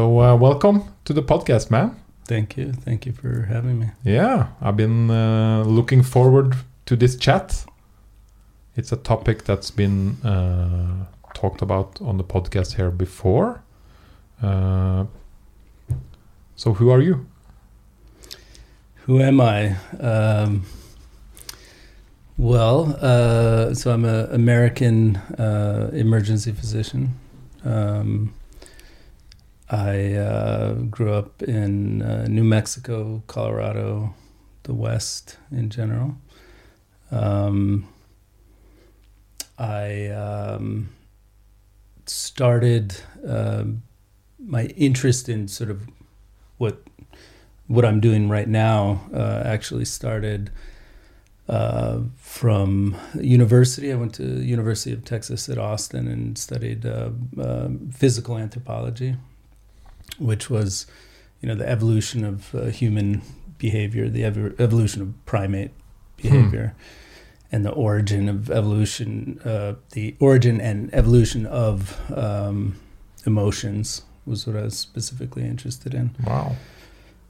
So, uh, welcome to the podcast, man. Thank you. Thank you for having me. Yeah, I've been uh, looking forward to this chat. It's a topic that's been uh, talked about on the podcast here before. Uh, so, who are you? Who am I? Um, well, uh, so I'm an American uh, emergency physician. Um, I uh, grew up in uh, New Mexico, Colorado, the West in general. Um, I um, started uh, my interest in sort of what what I'm doing right now. Uh, actually, started uh, from university. I went to University of Texas at Austin and studied uh, physical anthropology which was, you know, the evolution of uh, human behavior, the ev- evolution of primate behavior, hmm. and the origin of evolution, uh, the origin and evolution of um, emotions was what I was specifically interested in. Wow.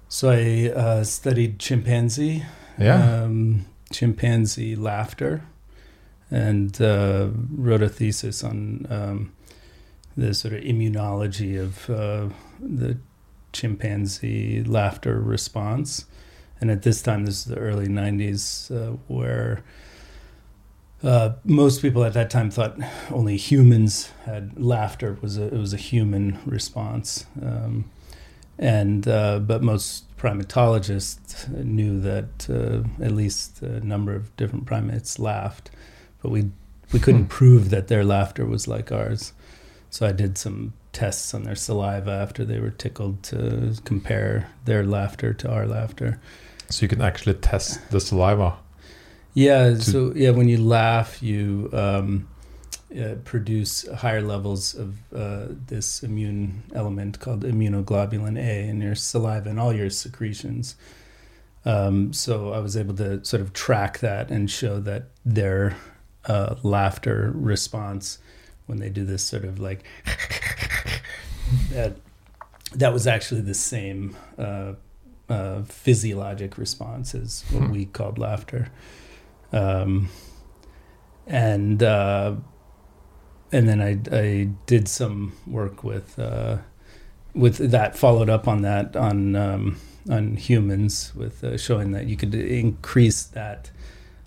So I uh, studied chimpanzee, yeah. Um, chimpanzee laughter, and uh, wrote a thesis on um, the sort of immunology of uh, the chimpanzee laughter response. And at this time, this is the early 90s, uh, where uh, most people at that time thought only humans had laughter was a, it was a human response. Um, and uh, but most primatologists knew that uh, at least a number of different primates laughed, but we we couldn't hmm. prove that their laughter was like ours. So I did some tests on their saliva after they were tickled to compare their laughter to our laughter. So you can actually test the saliva. Yeah. So yeah, when you laugh, you um, uh, produce higher levels of uh, this immune element called immunoglobulin A in your saliva and all your secretions. Um, so I was able to sort of track that and show that their uh, laughter response when they do this sort of like that that was actually the same uh, uh, physiologic response as what hmm. we called laughter um, and uh, and then I, I did some work with uh, with that followed up on that on um, on humans with uh, showing that you could increase that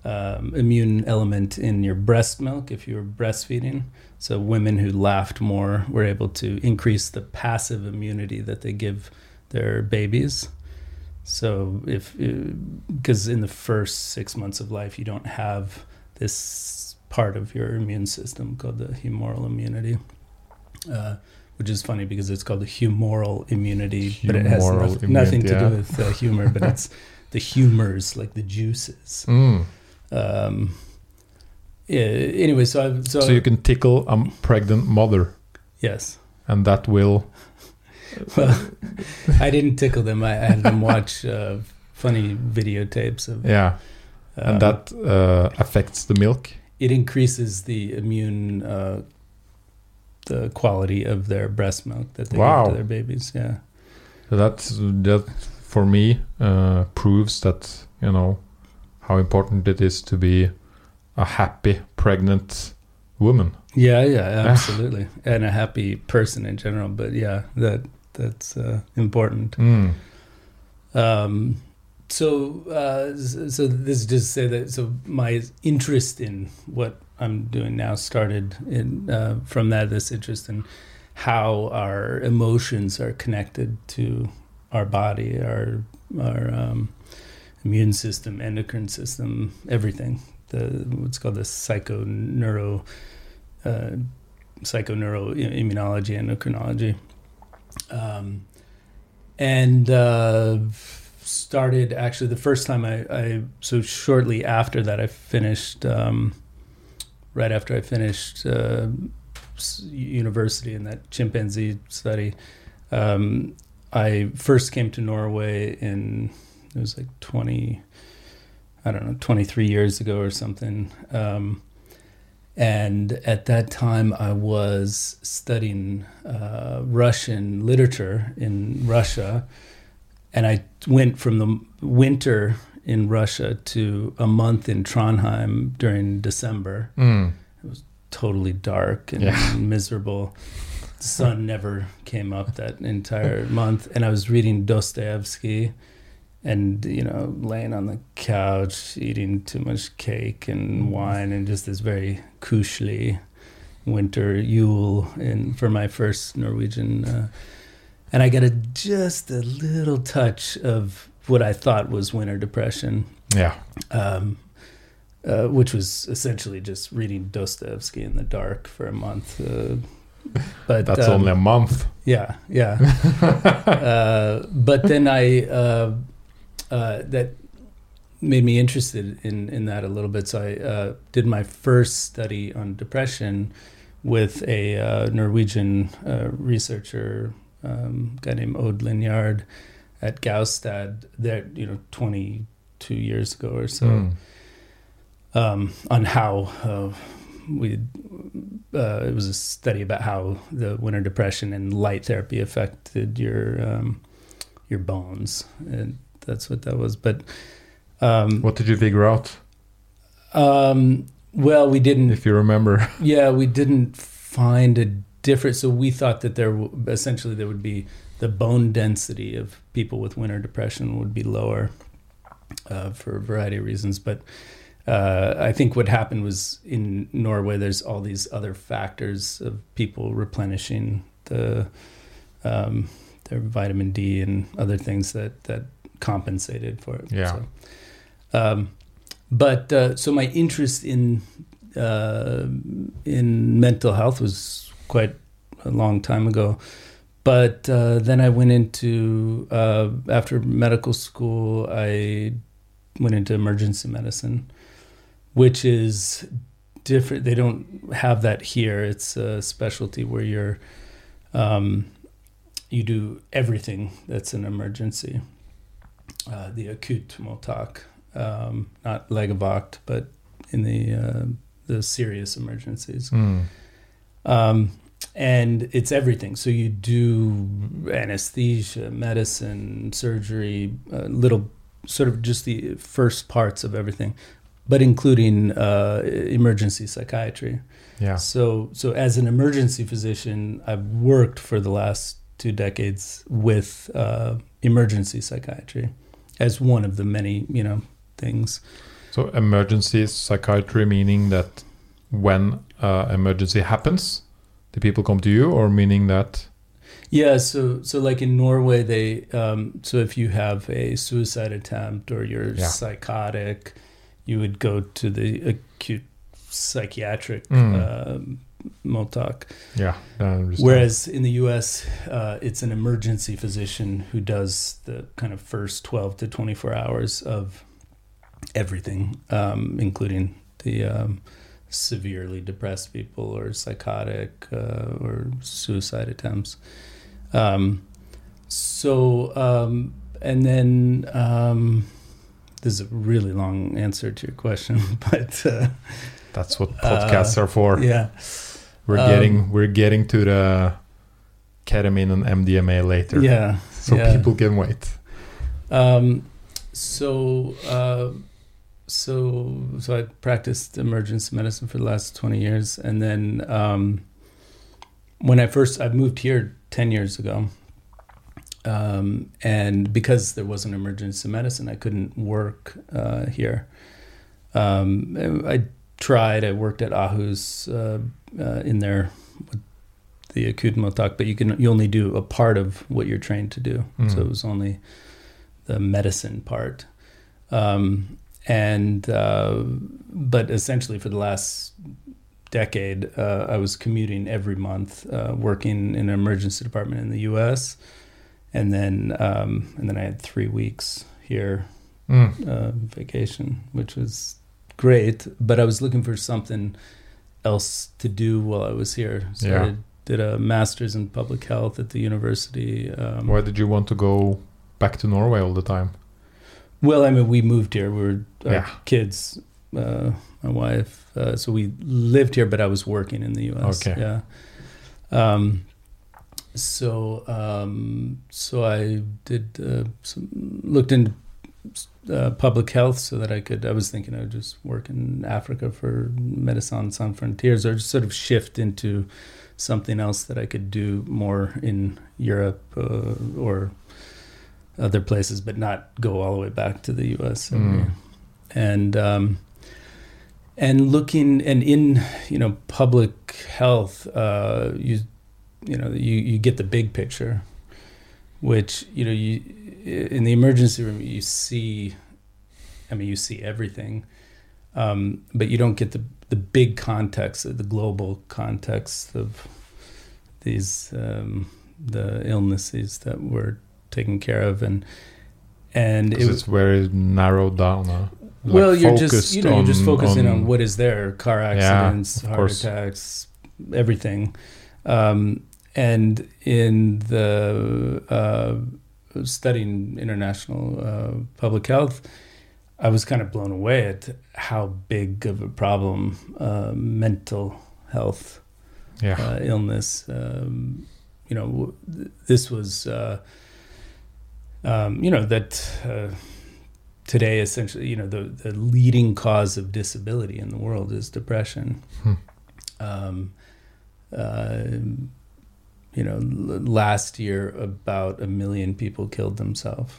um, immune element in your breast milk if you were breastfeeding. So women who laughed more were able to increase the passive immunity that they give their babies. So if because uh, in the first six months of life you don't have this part of your immune system called the humoral immunity. Uh, which is funny because it's called the humoral immunity, humoral but it has no, nothing to yeah. do with uh, humor, but it's the humors, like the juices. Mm. Um, yeah, anyway, so I, so so you can tickle a pregnant mother. Yes, and that will. well, I didn't tickle them. I, I had them watch uh, funny videotapes of. Yeah, um, and that uh, affects the milk. It increases the immune, uh, the quality of their breast milk that they wow. give to their babies. Yeah, so that's that for me uh, proves that you know how important it is to be a happy pregnant woman. Yeah, yeah, absolutely, and a happy person in general. But yeah, that that's uh, important. Mm. Um, so uh, so this is just to say that so my interest in what I'm doing now started in uh, from that this interest in how our emotions are connected to our body, our our um, immune system, endocrine system, everything. The what's called the uh, psychoneuroimmunology, and endocrinology, um, and uh, started actually the first time I, I, so shortly after that I finished um, right after I finished uh, university in that chimpanzee study. Um, I first came to Norway in it was like 20 i don't know 23 years ago or something um, And at that time, I was studying uh, Russian literature in Russia. And I went from the winter in Russia to a month in Trondheim during December. Mm. It was totally dark and Yeah. miserable. The sun never came up that entire month. And I was reading Dostoevsky and, you know, laying on the couch, eating too much cake and wine and just this very kushly winter Yule in, for my first Norwegian. Uh, and I got a, just a little touch of what I thought was winter depression, Yeah. um, uh, which was essentially just reading Dostoevsky in the dark for a month. Uh, but That's um, only a month. yeah, yeah. uh, but then I uh, that made me interested in in that a little bit. So I uh, did my first study on depression with a uh, Norwegian uh, researcher, um, guy named Odd Lingjærde at Gaustad. There, you know, twenty two years ago or so Mm. um, on how uh, we uh, it was a study about how the winter depression and light therapy affected your um, your bones and that's what that was. But um, What did you figure out, um, well we didn't if you remember? yeah we didn't find a difference. So we thought that there essentially there would be the bone density of people with winter depression would be lower uh, for a variety of reasons. But uh, I think what happened was in Norway, there's all these other factors of people replenishing the um, their vitamin D and other things that that compensated for it. Yeah. So, um, but uh, so my interest in uh, in mental health was quite a long time ago. But uh, then I went into uh, after medical school, I went into emergency medicine, which is different. They don't have that here. It's a specialty where you're um, you do everything that's an emergency. Uh, the acute mottak, um, not legevakt, but in the uh, the serious emergencies. Mm. Um, and it's everything. So you do anesthesia, medicine, surgery, uh, little sort of just the first parts of everything, but including uh, emergency psychiatry. Yeah. So, so as an emergency physician, I've worked for the last two decades with uh, emergency psychiatry as one of the many, you know, things. So emergency psychiatry meaning that when uh, emergency happens, the people come to you, or meaning that Yeah, so so like in Norway, they um, so if you have a suicide attempt or you're Yeah. psychotic, you would go to the acute psychiatric Mm. um, mottak. yeah. Whereas in the U.S., uh, it's an emergency physician who does the kind of first twelve to twenty four hours of everything, um, including the um, severely depressed people or psychotic uh, or suicide attempts. Um, so, um, and then um, this is a really long answer to your question, but uh, that's what podcasts are for. yeah. We're Um, getting we're getting to the ketamine and MDMA later. Yeah. So yeah. people can wait. Um, so, uh, so, so I practiced emergency medicine for the last twenty years, and then um, when I first I moved here ten years ago, um, and because there wasn't emergency medicine, I couldn't work uh, here. Um, I tried. I worked at Ahus uh, uh, in there with the mottak, but you can you only do a part of what you're trained to do. Mm. So it was only the medicine part. Um, and uh, but essentially for the last decade, uh, I was commuting every month, uh, working in an emergency department in the U.S. And then um, and then I had three weeks here Mm. uh, vacation, which was great. But I was looking for something else to do while I was here. So Yeah. I did a master's in public health at the university. Um, Why did you want to go back to Norway all the time? Well, I mean, we moved here. We were Yeah. kids uh, my wife. Uh, so we lived here, but I was working in the U.S. Okay. Yeah. Um, so um, so I did uh, some, looked into uh, public health so that I could. I was thinking I would just work in Africa for Médecins Sans Frontières, or just sort of shift into something else that I could do more in Europe uh, or other places, but not go all the way back to the U.S. Mm. And um, and looking and in you know public health, uh, you you know you you get the big picture, which you know you in the emergency room you see, I mean you see everything, um, but you don't get the the big context, the global context of these um, the illnesses that we're taking care of and and it was it's very narrowed down. Huh? Like well you're just you know you're just focusing on, on- what is there car accidents of heart course. attacks everything um, and in the uh, studying international uh, public health i was kind of blown away at how big of a problem uh, mental health Yeah. uh, illness. Um, you know, this was, uh, um, you know, that uh, today essentially, you know, the, the leading cause of disability in the world is depression. Hmm. Um, uh, you know, l- last year about a million people killed themselves.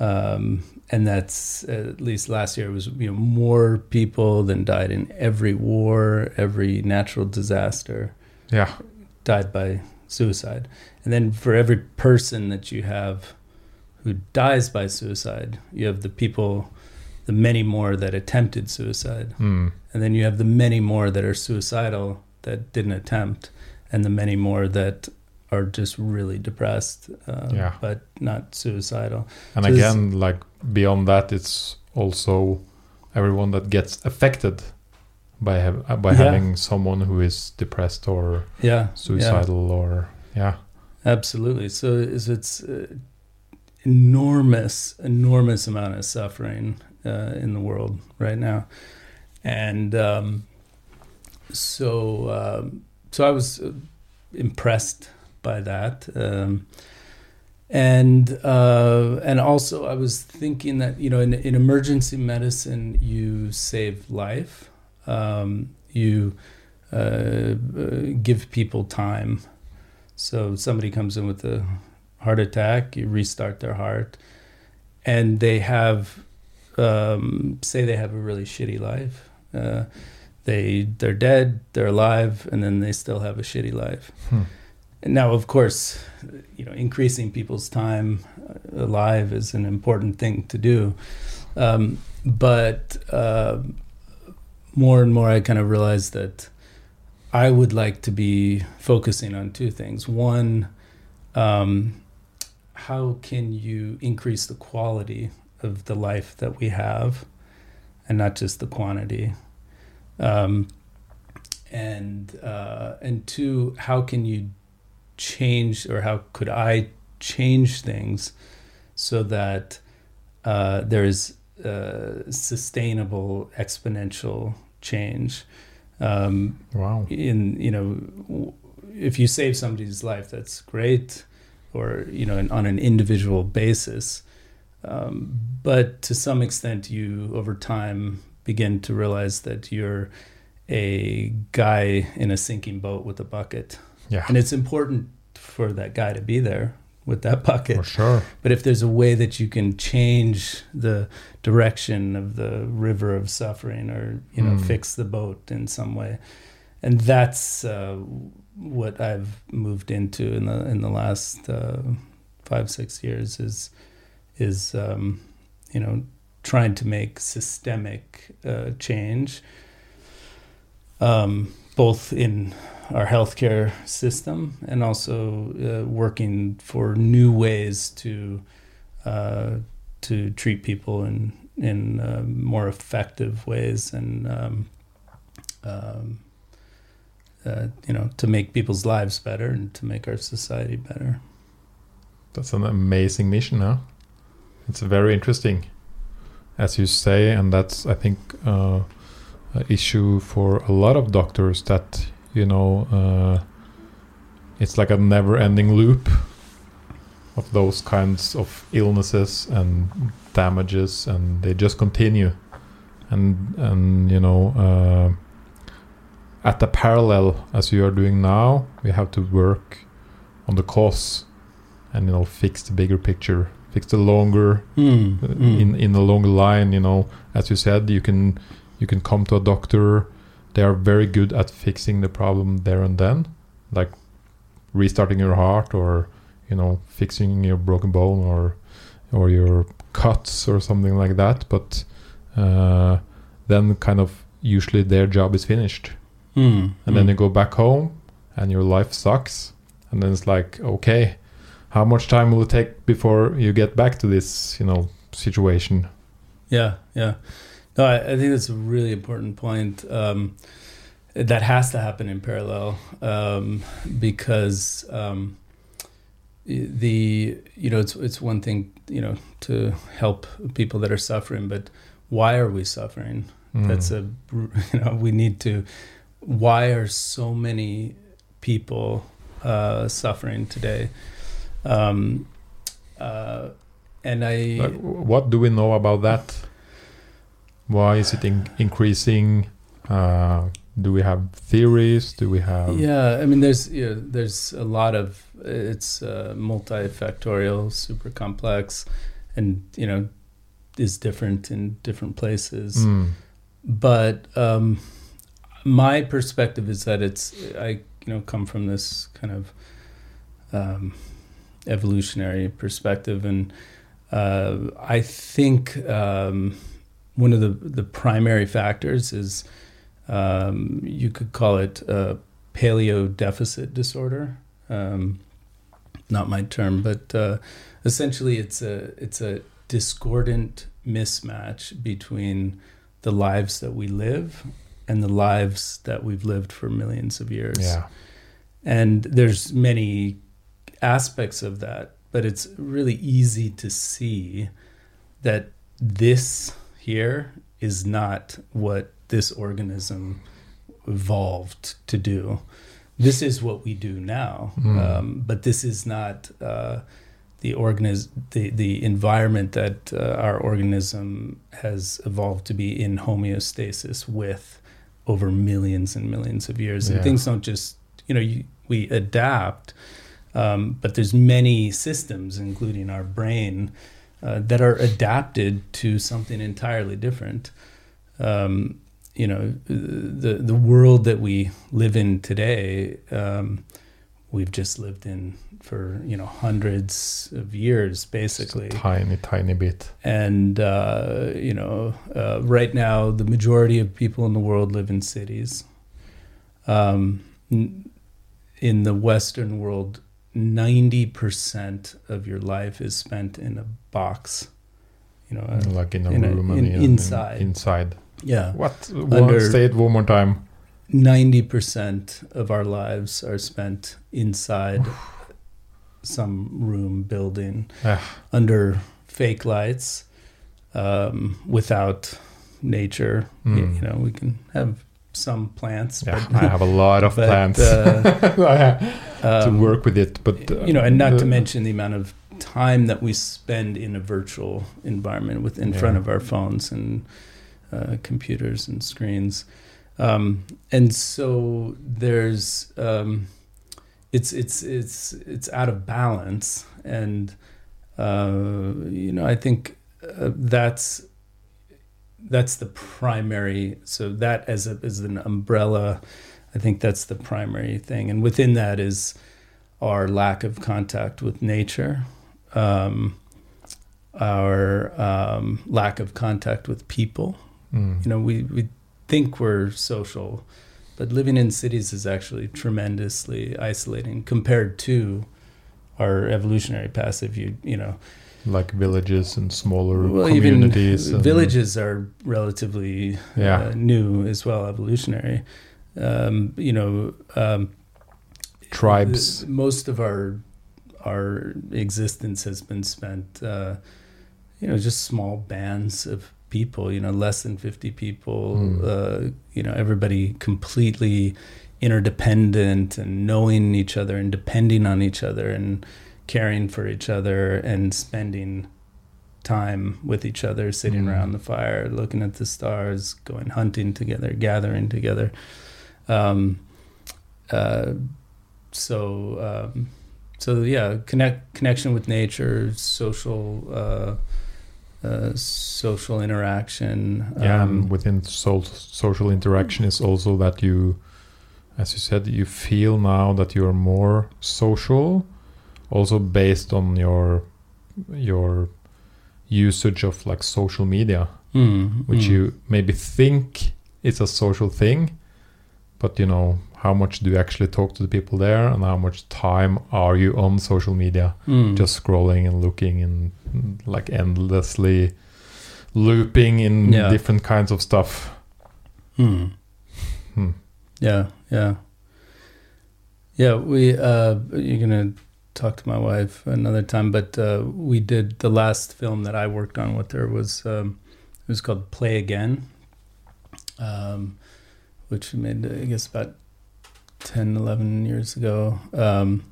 Um, and that's at least last year was you know more people than died in every war, every natural disaster yeah. died by suicide. And then for every person that you have who dies by suicide, you have the people, the many more that attempted suicide. Mm. And then you have the many more that are suicidal that didn't attempt, and the many more that are just really depressed, uh, Yeah. but not suicidal. And So this- again, like beyond that, it's also everyone that gets affected by uh, by Yeah. having someone who is depressed or Yeah. yeah. suicidal or yeah. Absolutely. So is it's uh, enormous, enormous amount of suffering uh, in the world right now, and um, so um, so I was uh, impressed by that, um, and uh, and also I was thinking that you know in, in emergency medicine you save life, um, you uh, uh, give people time. So somebody comes in with a heart attack, you restart their heart, and they have, um, say they have a really shitty life. Uh, they they're dead, they're alive, and then they still have a shitty life. Hmm. Now, of course, you know, increasing people's time uh, alive is an important thing to do, um, but uh, more and more, I kind of realized that. I would like to be focusing on two things. One, um, how can you increase the quality of the life that we have and not just the quantity? Um, and uh, and two, how can you change or how could I change things so that uh, there is uh, sustainable exponential change? Um, Wow. in you know if you save somebody's life that's great or you know on an individual basis um, but to some extent you over time begin to realize that you're a guy in a sinking boat with a bucket Yeah. and it's important for that guy to be there with that bucket For sure. but if there's a way that you can change the direction of the river of suffering or, you know, Mm. fix the boat in some way. And that's uh, what I've moved into in the in the last uh, five, six years is is um, you know, trying to make systemic uh, change um, both in our healthcare system and also uh, working for new ways to uh, to treat people in in uh, more effective ways and um, um, uh, you know to make people's lives better and to make our society better. That's an amazing mission, huh? It's very interesting. As you say, and that's I think uh, issue for a lot of doctors that you know uh, it's like a never-ending loop of those kinds of illnesses and damages, and they just continue, and and you know. Uh, at the parallel as you are doing now, we have to work on the cause and you know fix the bigger picture fix the longer Mm, uh, mm. in in the longer line you know. As you said you can you can come to a doctor. They are very good at fixing the problem there and then like restarting your heart or you know fixing your broken bone or or your cuts or something like that. But uh, then kind of usually their job is finished. Mm, and then mm. you go back home and your life sucks. And then it's like okay how much time will it take before you get back to this you know situation Yeah, yeah. No, I, I think that's a really important point. Um, that has to happen in parallel um, because um, the you know it's it's one thing you know to help people that are suffering, but why are we suffering? Mm. That's a you know we need to. Why are so many people uh, suffering today? Um, uh, and I Like, what do we know about that why is it in- increasing uh, do we have theories do we have Yeah, I mean, there's you know, there's a lot of it's uh, multifactorial, super complex, and you know is different in different places. Mm. But um, my perspective is that it's I you know come from this kind of um, evolutionary perspective, and uh, I think um, one of the the primary factors is um, you could call it paleo deficit disorder. Um, not my term, but uh, essentially it's a it's a discordant mismatch between the lives that we live and the lives that we've lived for millions of years. yeah And there's many aspects of that, but it's really easy to see that this here is not what this organism evolved to do. This is what we do now, Mm. um, but this is not uh, the organis- the the environment that uh, our organism has evolved to be in homeostasis with over millions and millions of years. And things don't just you know you, we adapt, um, but there's many systems, including our brain, uh, that are adapted to something entirely different. Um, you know, the the world that we live in today, um, we've just lived in for you know hundreds of years, basically. Tiny tiny bit. And uh, you know uh, right now the majority of people in the world live in cities. Um, in the western world 90% of your life is spent in a box you know uh, like in a in room and in- in, inside. inside yeah what one say it one more time 90% of our lives are spent inside some room building Ah. under fake lights um, without nature Mm. you know we can have some plants yeah but i have a lot of but, plants. uh, to um, work with it but uh, you know and not to mention the amount of time that we spend in a virtual environment with in front of our phones and uh, computers and screens. Um, and so there's um, it's it's it's it's out of balance and uh, you know I think uh, that's that's the primary so that as a as an umbrella I think that's the primary thing and within that is our lack of contact with nature um, our um, lack of contact with people Mm. you know we, we think we're social but living in cities is actually tremendously isolating compared to our evolutionary past. If you you know like villages and smaller well communities even and- villages are relatively Yeah. uh, new as well evolutionary um, you know um, tribes the- most of our our existence has been spent uh, you know just small bands of people, you know, less than 50 people, Mm. uh, you know, everybody completely interdependent and knowing each other and depending on each other and caring for each other and spending time with each other, sitting Mm. around the fire, looking at the stars, going hunting together, gathering together. Um, uh, so, um, so yeah, connect connection with nature, social, uh, uh, social interaction. yeah um, and within so- social interaction is also that you as you said you feel now that you're more social also based on your your usage of like social media mm, which mm, you maybe think is a social thing but you know how much do you actually talk to the people there and how much time are you on social media mm, just scrolling and looking and like endlessly looping in Yeah. different kinds of stuff mm. Hmm. Yeah, yeah, yeah. We uh, you're gonna talk to my wife another time, but uh, we did the last film that I worked on with her was um, it was called Play Again, um, which made I guess about 10, 11 years ago. Um,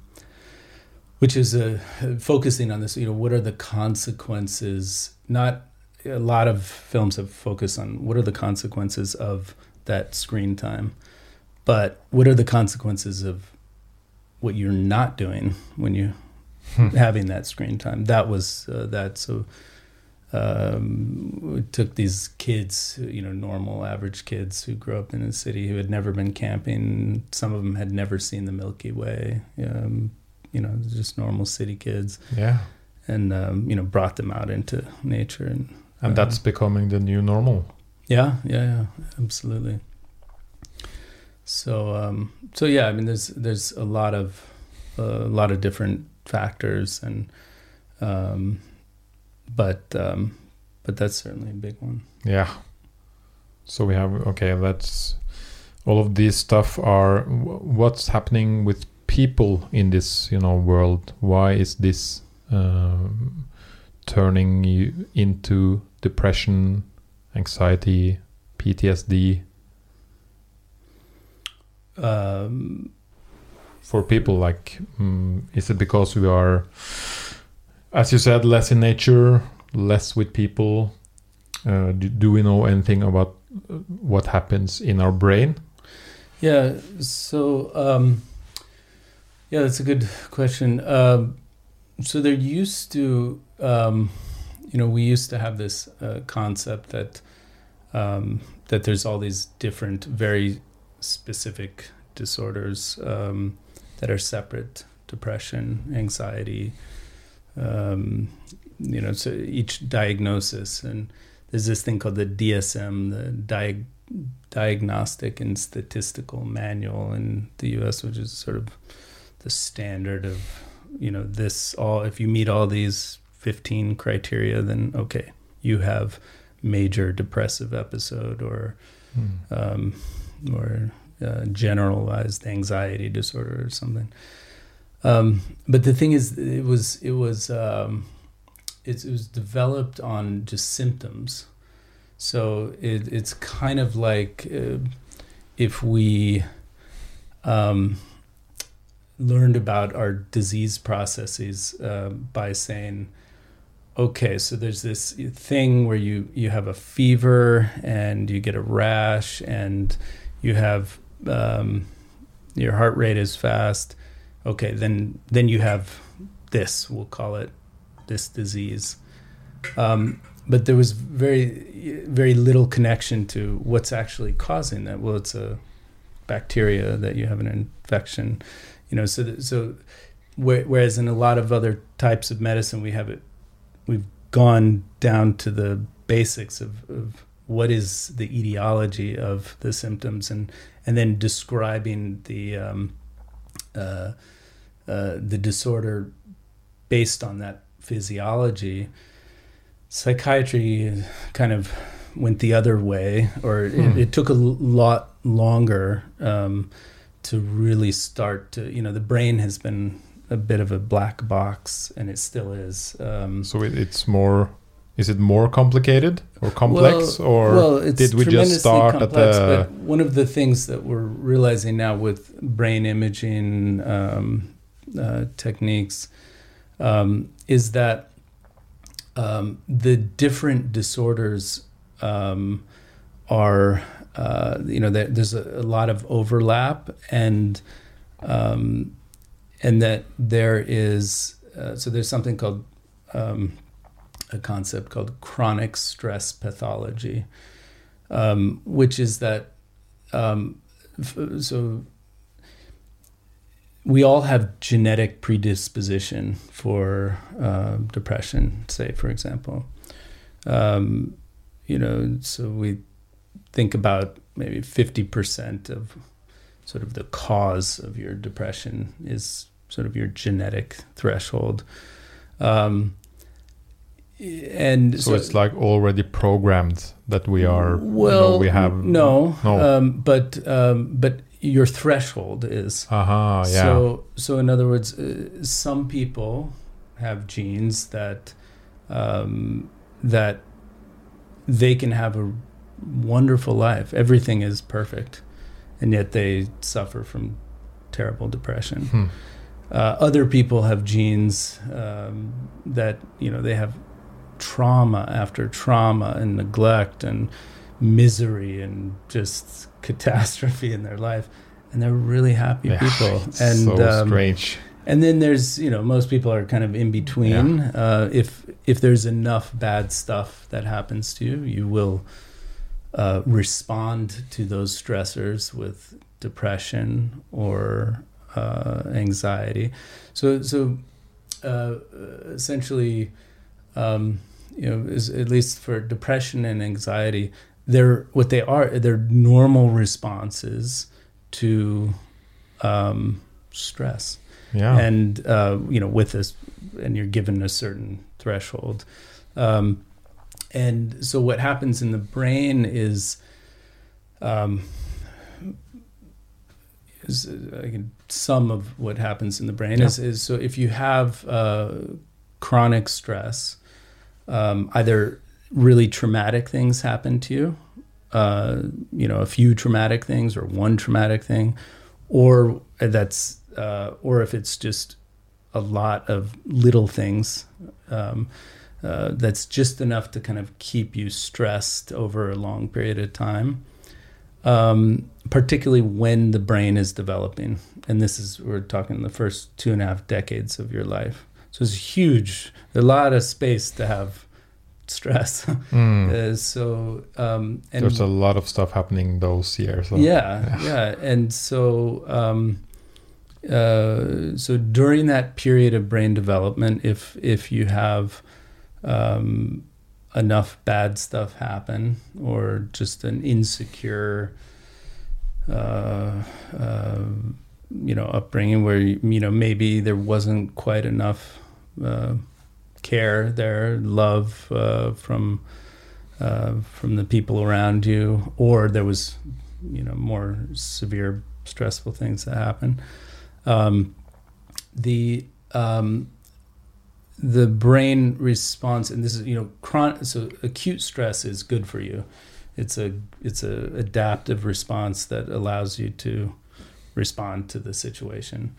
which is uh, focusing on this, you know, what are the consequences? Not a lot of films have focused on what are the consequences of that screen time, but what are the consequences of what you're not doing when you having that screen time? That was uh, that. So um, we took these kids, you know, normal average kids who grew up in the city who had never been camping. Some of them had never seen the Milky Way. Um, you know, just normal city kids, yeah and um, you know, brought them out into nature and and that's becoming the new normal yeah, yeah, yeah, absolutely. So, um, so yeah, I mean, there's there's a lot of a lot of different factors, and um, but um, but that's certainly a big one. yeah. So we have okay that's all of these stuff are what's happening with people in this you know world? Why is this um, turning you into depression anxiety ptsd Um, for people like mm, is it because we are as you said less in nature less with people uh, do, do we know anything about uh, what happens in our brain yeah, so um, yeah, that's a good question. Um, so there used to, um, you know, we used to have this uh, concept that um, that there's all these different, very specific disorders um, that are separate: depression, anxiety. Um, you know, so each diagnosis, and there's this thing called the DSM, the diag Diagnostic and Statistical Manual in the U.S., which is sort of the standard of, you know, this all. If you meet all these 15 criteria, then okay, you have major depressive episode or um, or uh, generalized anxiety disorder or something. Um, but the thing is, it was it was um, it, it was developed on just symptoms. So it, it's kind of like uh, if we um, learned about our disease processes uh, by saying, okay, so there's this thing where you, you have a fever and you get a rash and you have um, your heart rate is fast. Okay, then then you have this. We'll call it this disease. Um, but there was very very little connection to what's actually causing that. Well, it's a bacteria that you have an infection, you know. So so whereas in a lot of other types of medicine, we have it. We've gone down to the basics of, of what is the etiology of the symptoms and and then describing the um, uh, uh, the disorder based on that physiology. Psychiatry kind of went the other way, or Hmm. it, it took a lot longer um, to really start to. You know, the brain has been a bit of a black box, and it still is. Um, So it, it's more is it more complicated or complex or well, did we just start at complex, the But one of the things that we're realizing now with brain imaging um, uh, techniques um, is that um, the different disorders um, are, uh, you know, there, there's a, a lot of overlap, and um, and that there is uh, so there's something called um, a concept called chronic stress pathology, um, which is that um, so we all have genetic predisposition for uh, depression, say, for example. Um, you know, so we think about maybe 50% of sort of the cause of your depression is sort of your genetic threshold. Um, and so, it's like already programmed that we are well you know, we have no, no. Um, but um, but your threshold is aha yeah so so in other words uh, some people have genes that um, that they can have a wonderful life everything is perfect and yet they suffer from terrible depression Hmm. uh, other people have genes um, that you know they have trauma after trauma and neglect and misery and just catastrophe in their life, and they're really happy Yeah, people. and so um, strange and then there's you know most people are kind of in between. Uh, if if there's enough bad stuff that happens to you, you will uh, respond to those stressors with depression or uh, anxiety. So so uh, essentially, um, you know, is at least for depression and anxiety, they're what they are. They're normal responses to um, stress yeah and uh, you know with this and you're given a certain threshold um, and so what happens in the brain is um, is uh, some of what happens in the brain Yeah. is, is so if you have uh, chronic stress um, either really traumatic things happen to you uh, you know a few traumatic things or one traumatic thing or that's uh, or if it's just a lot of little things um, uh, that's just enough to kind of keep you stressed over a long period of time um, particularly when the brain is developing. And this is we're talking the first two and a half decades of your life so it's huge a lot of space to have stress Mm. uh, so um, and there's a lot of stuff happening those years so. yeah, yeah, and so um, uh, so during that period of brain development, if if you have um, enough bad stuff happen, or just an insecure, uh, uh, you know, upbringing where you, you know maybe there wasn't quite enough uh, care there, love uh, from uh, from the people around you, or there was, you know, more severe stressful things that happen. Um, the um, the brain response, and this is you know, chron- so acute stress is good for you. It's a it's a adaptive response that allows you to respond to the situation.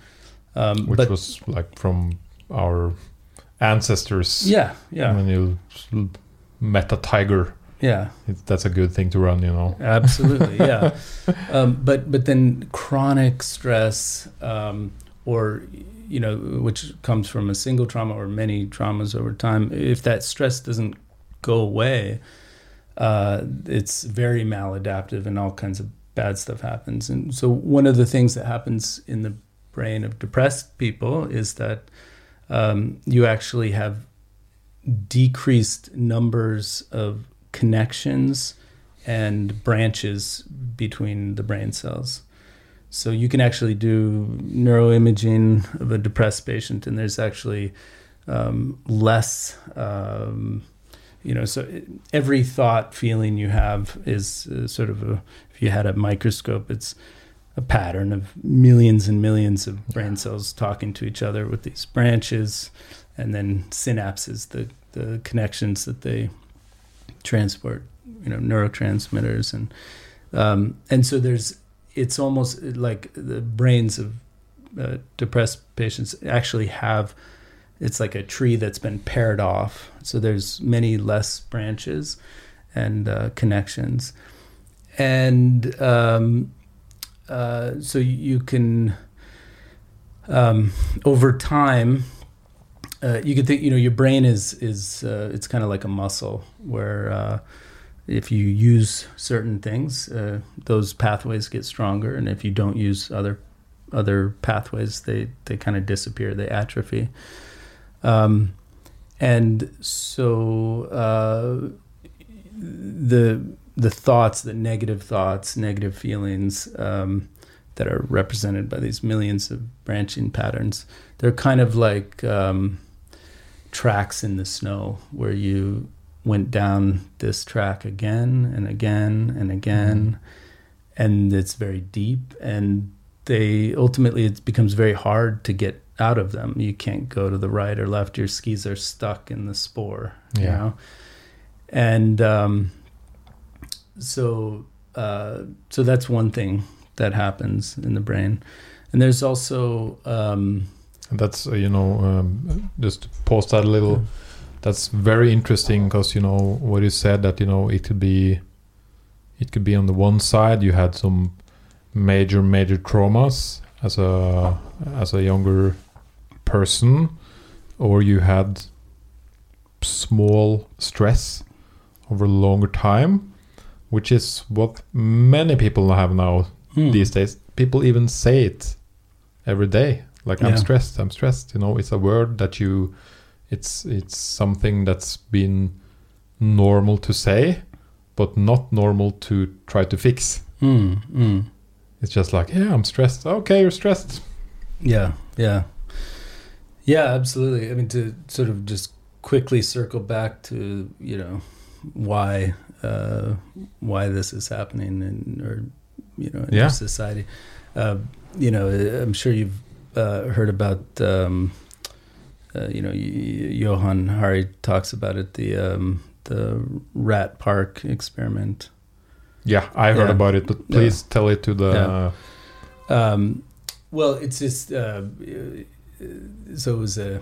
Um, which but was like from our ancestors yeah, yeah, when you met a tiger. Yeah. it, that's a good thing to run you know. Absolutely yeah. Um, but but then chronic stress um, or you know which comes from a single trauma or many traumas over time if that stress doesn't go away uh, it's very maladaptive and all kinds of bad stuff happens. And so one of the things that happens in the brain of depressed people is that um, you actually have decreased numbers of connections and branches between the brain cells. So you can actually do neuroimaging of a depressed patient, and there's actually um, less. Um, you know, so every thought, feeling you have is uh, sort of a. If you had a microscope, it's a pattern of millions and millions of brain cells talking to each other with these branches, and then synapses, the the connections that they transport, you know, neurotransmitters and um, and so there's it's almost like the brains of uh, depressed patients actually have it's like a tree that's been pared off. So there's many less branches and uh, connections. And um, uh, so you can um, over time uh, you could think you know your brain is is uh, it's kind of like a muscle where uh, if you use certain things, uh, those pathways get stronger, and if you don't use other other pathways, they they kind of disappear, they atrophy. Um, and so uh, the the thoughts, the negative thoughts, negative feelings um, that are represented by these millions of branching patterns, they're kind of like um, tracks in the snow where you went down this track again and again and again mm-hmm. and it's very deep and they ultimately it becomes very hard to get out of them you can't go to the right or left your skis are stuck in the spore yeah. you know and um, so uh, so that's one thing that happens in the brain. And there's also um, that's uh, you know um, just pause that a little yeah. that's very interesting because you know what you said that you know it could be it could be on the one side you had some major major traumas as a as a younger person or you had small stress over a longer time which is what many people have now hmm. these days people even say it every day like yeah. i'm stressed i'm stressed you know it's a word that you it's it's something that's been normal to say, but not normal to try to fix. Mm, mm. It's just like, yeah, I'm stressed. Okay, you're stressed. Yeah, yeah, yeah, absolutely. I mean, to sort of just quickly circle back to you know why uh, why this is happening in or you know in yeah. society. Uh, you know, I'm sure you've uh, heard about um, uh, you know, Johann Hari talks about it, the um, the rat park experiment. Yeah, I heard yeah. about it, but please yeah. tell it to the. Um, well, it's just uh, so it was a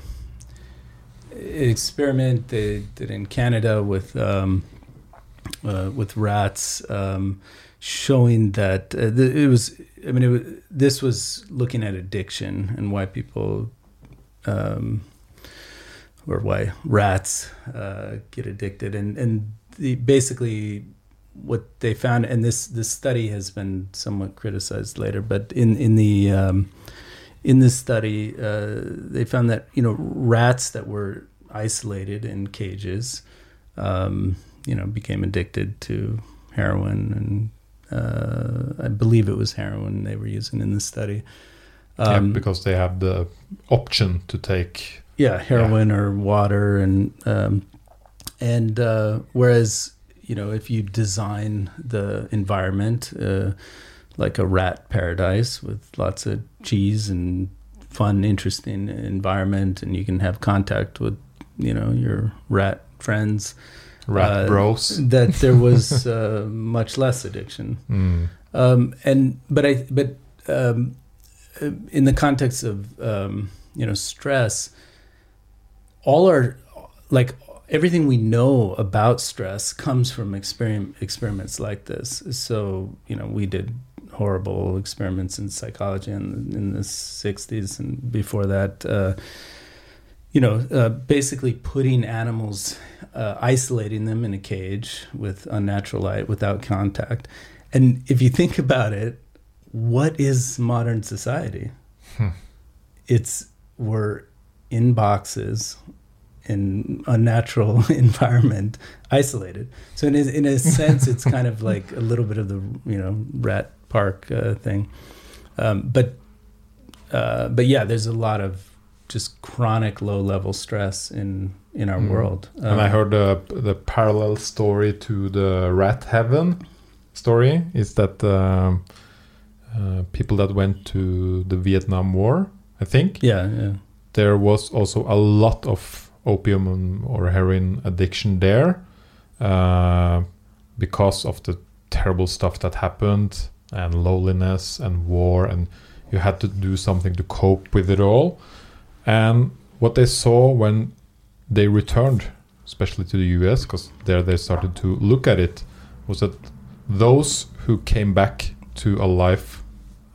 an experiment they did in Canada with um, uh, with rats, um, showing that uh, it was. I mean, it was, this was looking at addiction and why people um, or why rats uh, get addicted, and and the, basically what they found, and this this study has been somewhat criticized later, but in in the um, in this study, uh, they found that you know rats that were isolated in cages, um, you know, became addicted to heroin, and uh, I believe it was heroin they were using in the study. Um, yeah, because they have the option to take yeah heroin yeah. or water and um, and uh, whereas you know if you design the environment uh, like a rat paradise with lots of cheese and fun interesting environment and you can have contact with you know your rat friends rat uh, bros that there was uh, much less addiction mm. um, and but i but um, in the context of um, you know stress all our like everything we know about stress comes from experiment, experiments like this. So, you know, we did horrible experiments in psychology in, in the 60s and before that. Uh, you know, uh, basically putting animals, uh, isolating them in a cage with unnatural light without contact. And if you think about it, what is modern society? Hmm. It's we're in boxes in unnatural environment, isolated. So in a, in a sense, it's kind of like a little bit of the you know rat park uh, thing. Um, but uh, but yeah, there's a lot of just chronic low level stress in in our mm. world. Um, and I um, heard the the parallel story to the rat heaven story is that uh, uh, people that went to the Vietnam War, I think. Yeah, yeah there was also a lot of opium or heroin addiction there uh, because of the terrible stuff that happened and loneliness and war and you had to do something to cope with it all and what they saw when they returned especially to the US because there they started to look at it was that those who came back to a life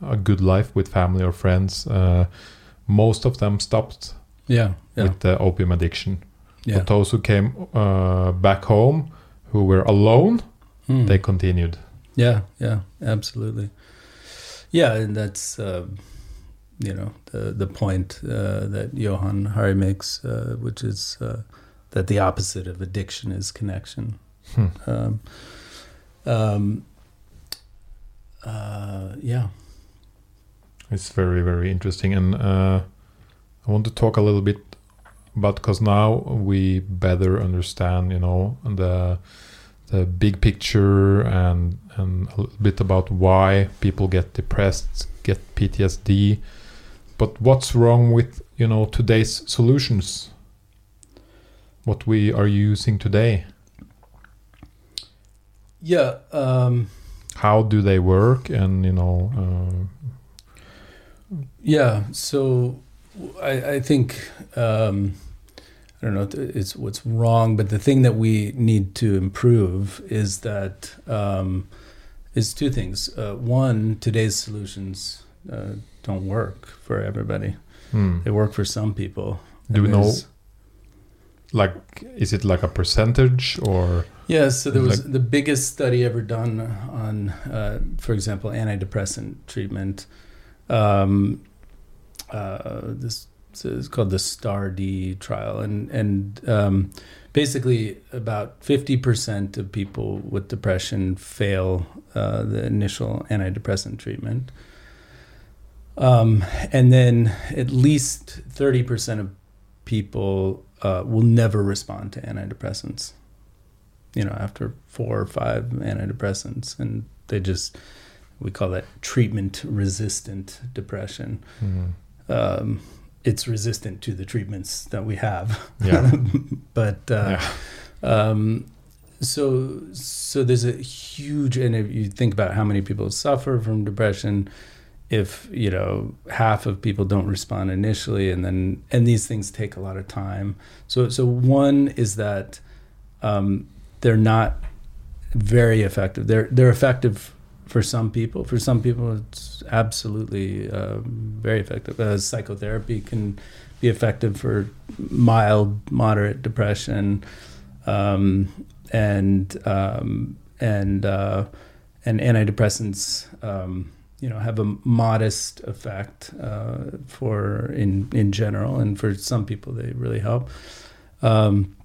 a good life with family or friends uh, most of them stopped Yeah. Yeah. with the opium addiction yeah. but those who came uh, back home who were alone Hmm. they continued Yeah, yeah, absolutely. Yeah, and that's uh, you know the the point uh, that Johann Hari makes, uh, which is uh, that the opposite of addiction is connection. Hmm. Um, um, uh, yeah, It's very, very interesting. And uh, I want to talk a little bit about because now we better understand, you know, the the big picture and and a little bit about why people get depressed, get PTSD. But what's wrong with you know today's solutions? What we are using today? yeah. Um, How do they work? And you know, uh, Yeah, so I, I think um, I don't know it's what's wrong, but the thing that we need to improve is that um, is two things. Uh, one, today's solutions uh, don't work for everybody. hmm. They work for some people. Do we And know like is it like a percentage or Yeah, so there was Like- the biggest study ever done on, uh, for example, antidepressant treatment. Um, uh, this is called the STAR*D trial, and and um, basically about fifty percent of people with depression fail uh, the initial antidepressant treatment, um, and then at least thirty percent of people uh, will never respond to antidepressants you know, after four or five antidepressants, and they just we call that treatment resistant depression. Hmm. Um, it's resistant to the treatments that we have. Yeah. but uh, yeah. um, so so there's a huge, and if you think about how many people suffer from depression, if you know half of people don't respond initially, and then and these things take a lot of time. So so one is that um, they're not very effective. They're they're effective for some people. For some people, it's absolutely um, very effective. Uh, psychotherapy can be effective for mild, moderate depression, um, and um, and uh, and antidepressants. You know, have a modest effect uh, for in in general, and for some people, they really help. Um,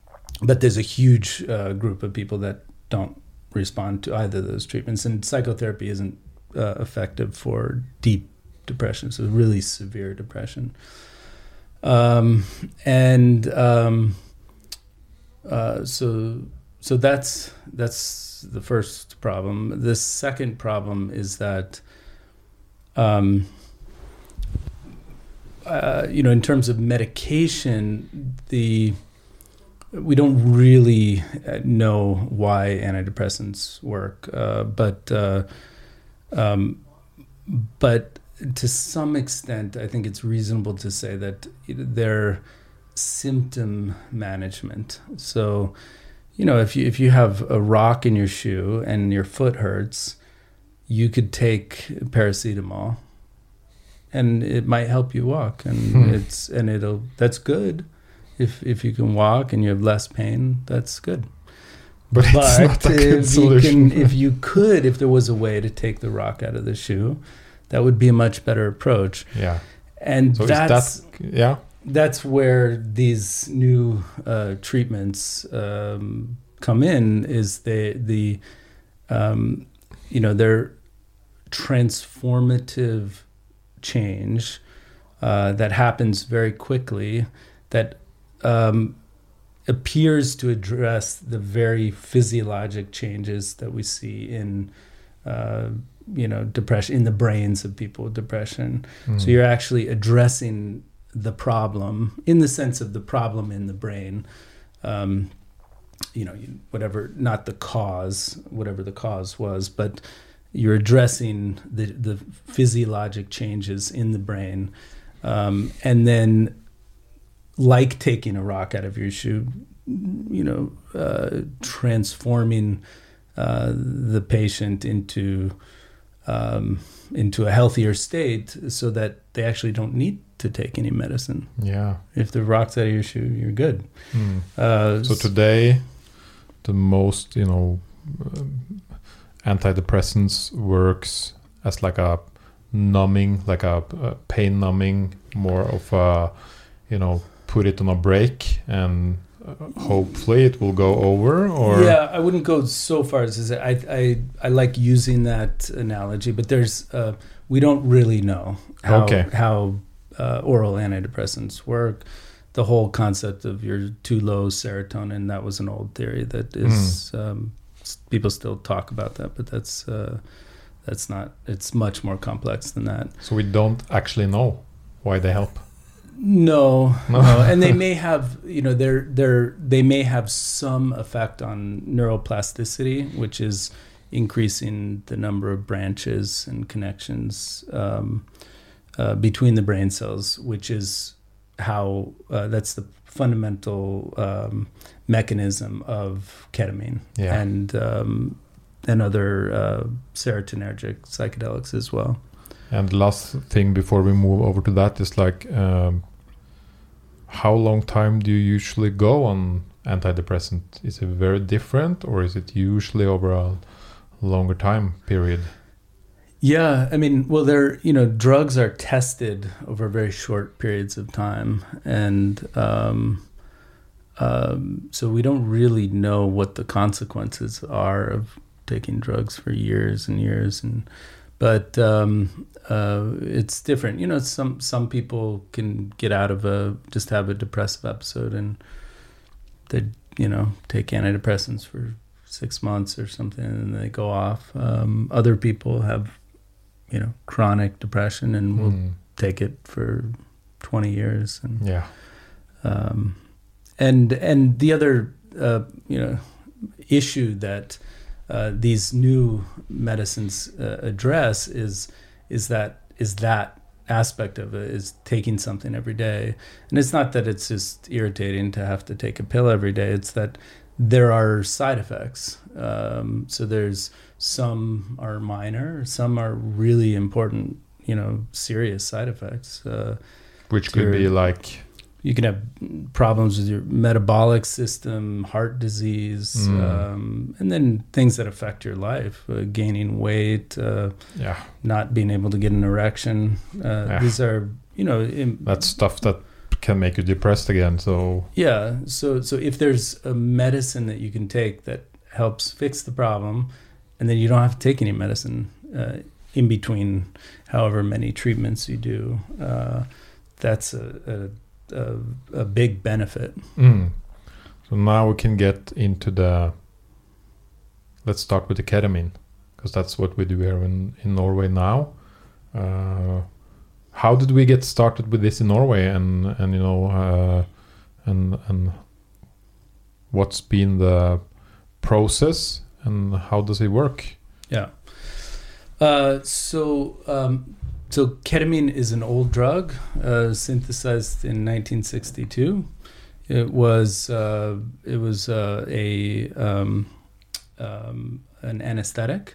but there's a huge uh, group of people that don't respond to either of those treatments, and psychotherapy isn't uh, effective for deep depression, so really severe depression. Um, and um, uh, so so that's that's the first problem. The second problem is that um, uh, you know, in terms of medication, the we don't really uh, know why antidepressants work, uh, but uh, um, but to some extent, I think it's reasonable to say that they're symptom management. So, you know, if you if you have a rock in your shoe and your foot hurts, you could take paracetamol, and it might help you walk, and Hmm. it's and it'll that's good. If if you can walk and you have less pain, that's good. But it's not a good if you can, if you could, if there was a way to take the rock out of the shoe, that would be a much better approach. yeah. And So that's that yeah? that's where these new uh, treatments um, come in. Is they the um, you know they're transformative change uh, that happens very quickly that um, appears to address the very physiologic changes that we see in uh, you know depression in the brains of people with depression so Mm. you're actually addressing the problem in the sense of the problem in the brain. Um, you know, whatever, not the cause, whatever the cause was, but you're addressing the, the physiologic changes in the brain. Um, and then, like taking a rock out of your shoe, you know, uh, transforming uh, the patient into um, into a healthier state so that they actually don't need to take any medicine. Yeah. If the rock's out of your shoe, you're good. Mm. Uh, So today, the most you know, um, antidepressants works as like a numbing, like a, a pain numbing, more of a you know, put it on a break and uh, hopefully it will go over. Or yeah, I wouldn't go so far as to say I, I I like using that analogy, but there's uh, we don't really know how Okay. how uh, oral antidepressants work. The whole concept of your too low serotonin that was an old theory that is um, people still talk about that, but that's uh, that's not. It's much more complex than that. so we don't actually know why they help. No, No. no, and they may have, you know, they're they're they may have some effect on neuroplasticity, which is increasing the number of branches and connections um, uh, between the brain cells, which is how uh, that's the fundamental um, mechanism of ketamine Yeah. and um, and other uh, serotonergic psychedelics as well. And last thing before we move over to that is like, um, how long time do you usually go on antidepressant? Is it very different, or is it usually over a longer time period? Yeah, I mean, well, they're you know, drugs are tested over very short periods of time, and um, um, so we don't really know what the consequences are of taking drugs for years and years, and but um, uh, it's different. You know, some some people can get out of a just have a depressive episode, and they you know take antidepressants for six months or something, and they go off. Um, other people have you know chronic depression and will Mm, take it for 20 years and yeah. um, and and the other uh, you know issue that uh, these new medicines uh, address is is that is that aspect of it is taking something every day. And it's not that it's just irritating to have to take a pill every day it's that there are side effects. Um, so there's some are minor some are really important you know serious side effects uh, Which could be like, you can have problems with your metabolic system, heart disease, Mm. um, and then things that affect your life, uh, gaining weight, uh, yeah, not being able to get an erection. Uh, Yeah. These are, you know, im- that's stuff that can make you depressed again. So yeah. So, so if there's a medicine that you can take that helps fix the problem, and then you don't have to take any medicine uh, in between, however many treatments you do, uh, that's a, a, a, a big benefit. Mm. So now we can get into the. Let's start with the ketamine, because that's what we do here in, in Norway now. Uh, how did we get started with this in Norway, and and you know, uh, and and what's been the process, and how does it work? Yeah. Uh, so, um, so ketamine is an old drug uh, synthesized in 1962. It was uh, it was uh, a um, um, an anesthetic.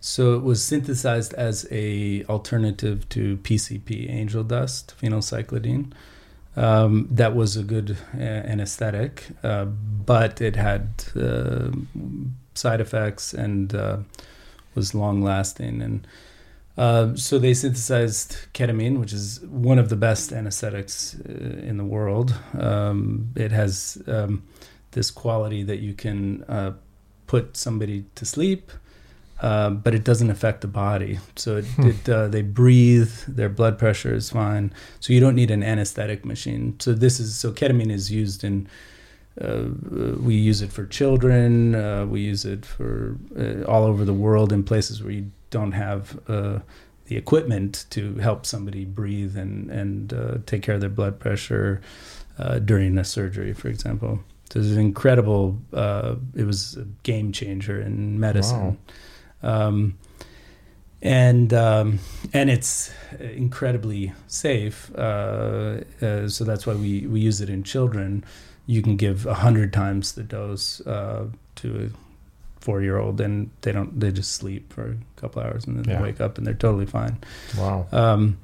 So it was synthesized as a alternative to PCP, angel dust, phenylcyclidine. Um, that was a good uh, anesthetic, uh, but it had side effects and uh, was long lasting. And uh, so they synthesized ketamine, which is one of the best anesthetics uh, in the world. Um, it has um, this quality that you can uh, put somebody to sleep. Uh, but it doesn't affect the body, so it, Hmm. it uh, they breathe. Their blood pressure is fine, so you don't need an anesthetic machine. So this is so ketamine is used in uh, we use it for children. Uh, we use it for uh, all over the world in places where you don't have uh, the equipment to help somebody breathe and and uh, take care of their blood pressure uh, during a surgery, for example. So it was an incredible. Uh, it was a game changer in medicine. Um, and um, and it's incredibly safe. Uh, uh, so that's why we, we use it in children. You can give a hundred times the dose uh, to a four year old, and they don't they just sleep for a couple hours and then Yeah. they wake up and they're totally fine. Wow. Um,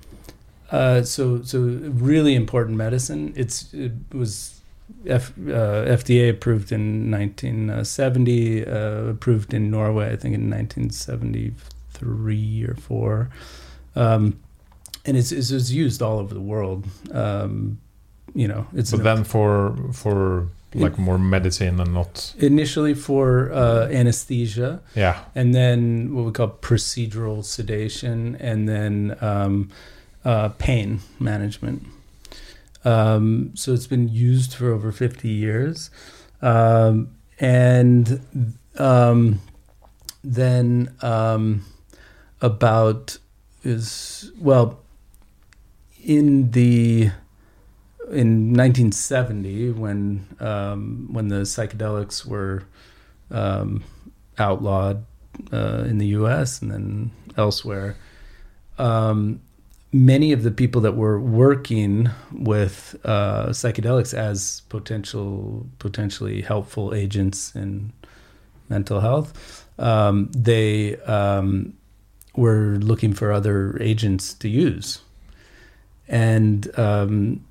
uh, so so really important medicine. It's it was F, uh, FDA approved in 1970, uh, approved in Norway, I think in 1973 or four, um, and it's, it's it's used all over the world. Um, you know, it's But an- then for for like more medicine and not initially for uh, anesthesia. yeah and then what we call procedural sedation, and then um, uh, pain management. Um, so it's been used for over 50 years. Um, and um, then um, about is, well, in the in 1970 when um, when the psychedelics were um, outlawed uh, in the U.S. and then elsewhere. Um, many of the people that were working with uh, psychedelics as potential potentially helpful agents in mental health, um, they um, were looking for other agents to use, and um,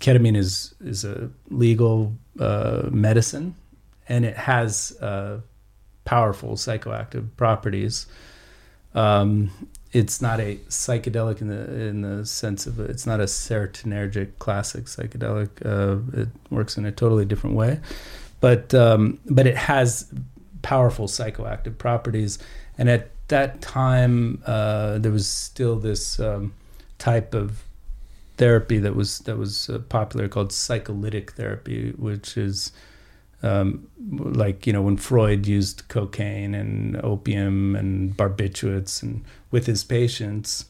ketamine is is a legal uh, medicine, and it has uh, powerful psychoactive properties. Um, it's not a psychedelic in the in the sense of it's not a serotonergic classic psychedelic. Uh, it works in a totally different way, but um, but it has powerful psychoactive properties. And at that time, uh, there was still this um, type of therapy that was that was uh, popular called psycholytic therapy, which is um, like you know when Freud used cocaine and opium and barbiturates and with his patients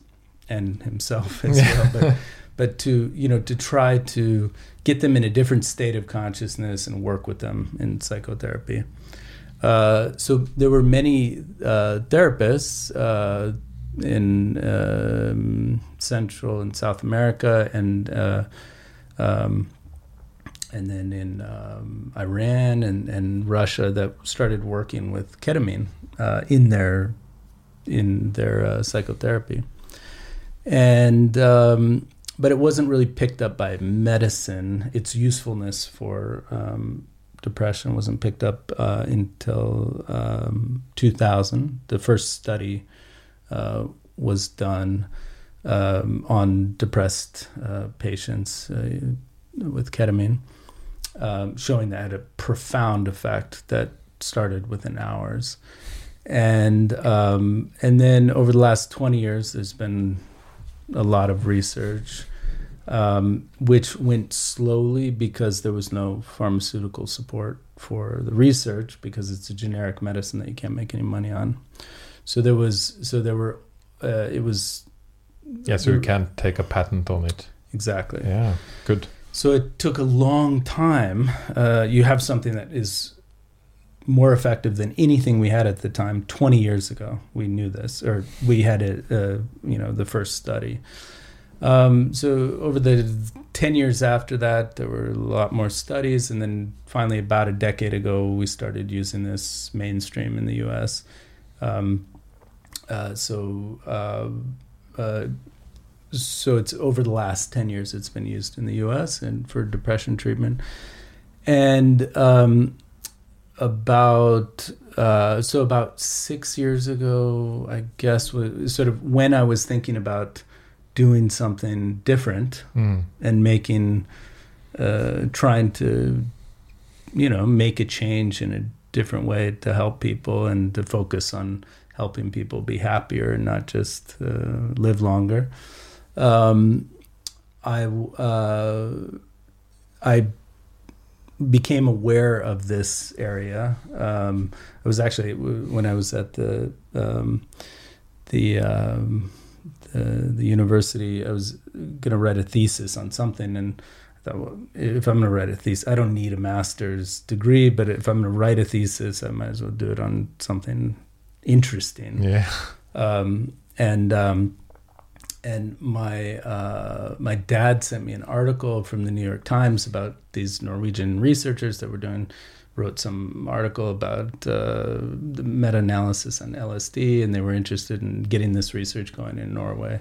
and himself as well, but but to you know to try to get them in a different state of consciousness and work with them in psychotherapy. Uh, so there were many uh, therapists uh, in um, Central and South America and uh, um, and then in um, Iran and, and Russia that started working with ketamine uh, in their in their uh, psychotherapy, and um, but it wasn't really picked up by medicine. Its usefulness for um, depression wasn't picked up uh, until um, 2000. The first study uh, was done um, on depressed uh, patients uh, with ketamine, um, showing that had a profound effect that started within hours. And um, and then over the last 20 years, there's been a lot of research um, which went slowly because there was no pharmaceutical support for the research because it's a generic medicine that you can't make any money on. So there was, so there were, uh, it was yeah so you can't take a patent on it exactly. yeah good So it took a long time. Uh, you have something that is more effective than anything we had at the time. Twenty years ago, we knew this, or we had it. Uh, you know, the first study. Um, so over the ten years after that, there were a lot more studies, and then finally, about a decade ago, we started using this mainstream in the U.S. Um, uh, so. Uh, uh, so it's over the last 10 years it's been used in the us and for depression treatment and um, about uh, so about six years ago i guess was sort of when i was thinking about doing something different Mm. and making uh, trying to you know make a change in a different way to help people and to focus on helping people be happier and not just uh, live longer um, I uh, I became aware of this area. Um, I was actually when I was at the um, the um, the, the university. I was going to write a thesis on something, and Thought, if I'm going to write a thesis, I don't need a master's degree, but if I'm going to write a thesis, I might as well do it on something interesting. Yeah. Um, and um, and my uh, my dad sent me an article from the New York Times about these Norwegian researchers that were doing wrote some article about uh, the meta-analysis on LSD, and they were interested in getting this research going in Norway.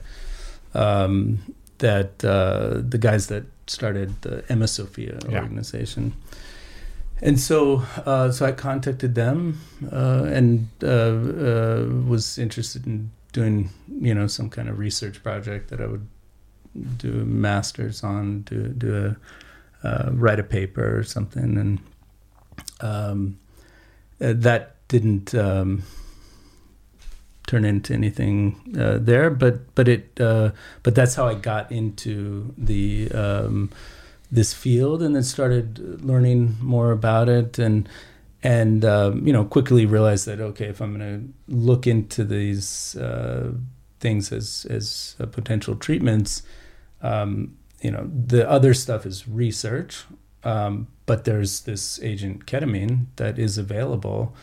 Um, that uh, the guys that started the EmmaSofia Yeah. organization. And so, uh, so I contacted them uh, and uh, uh, was interested in doing, you know, some kind of research project that I would do a master's on, do do a uh, write a paper or something, and um, that didn't um, turn into anything uh, there. But but it uh, but that's how I got into the um, this field, and then started learning more about it, and and um, you know quickly realized that okay, if I'm going to look into these uh, things as as uh, potential treatments, um, you know the other stuff is research, um, but there's this agent ketamine that is available.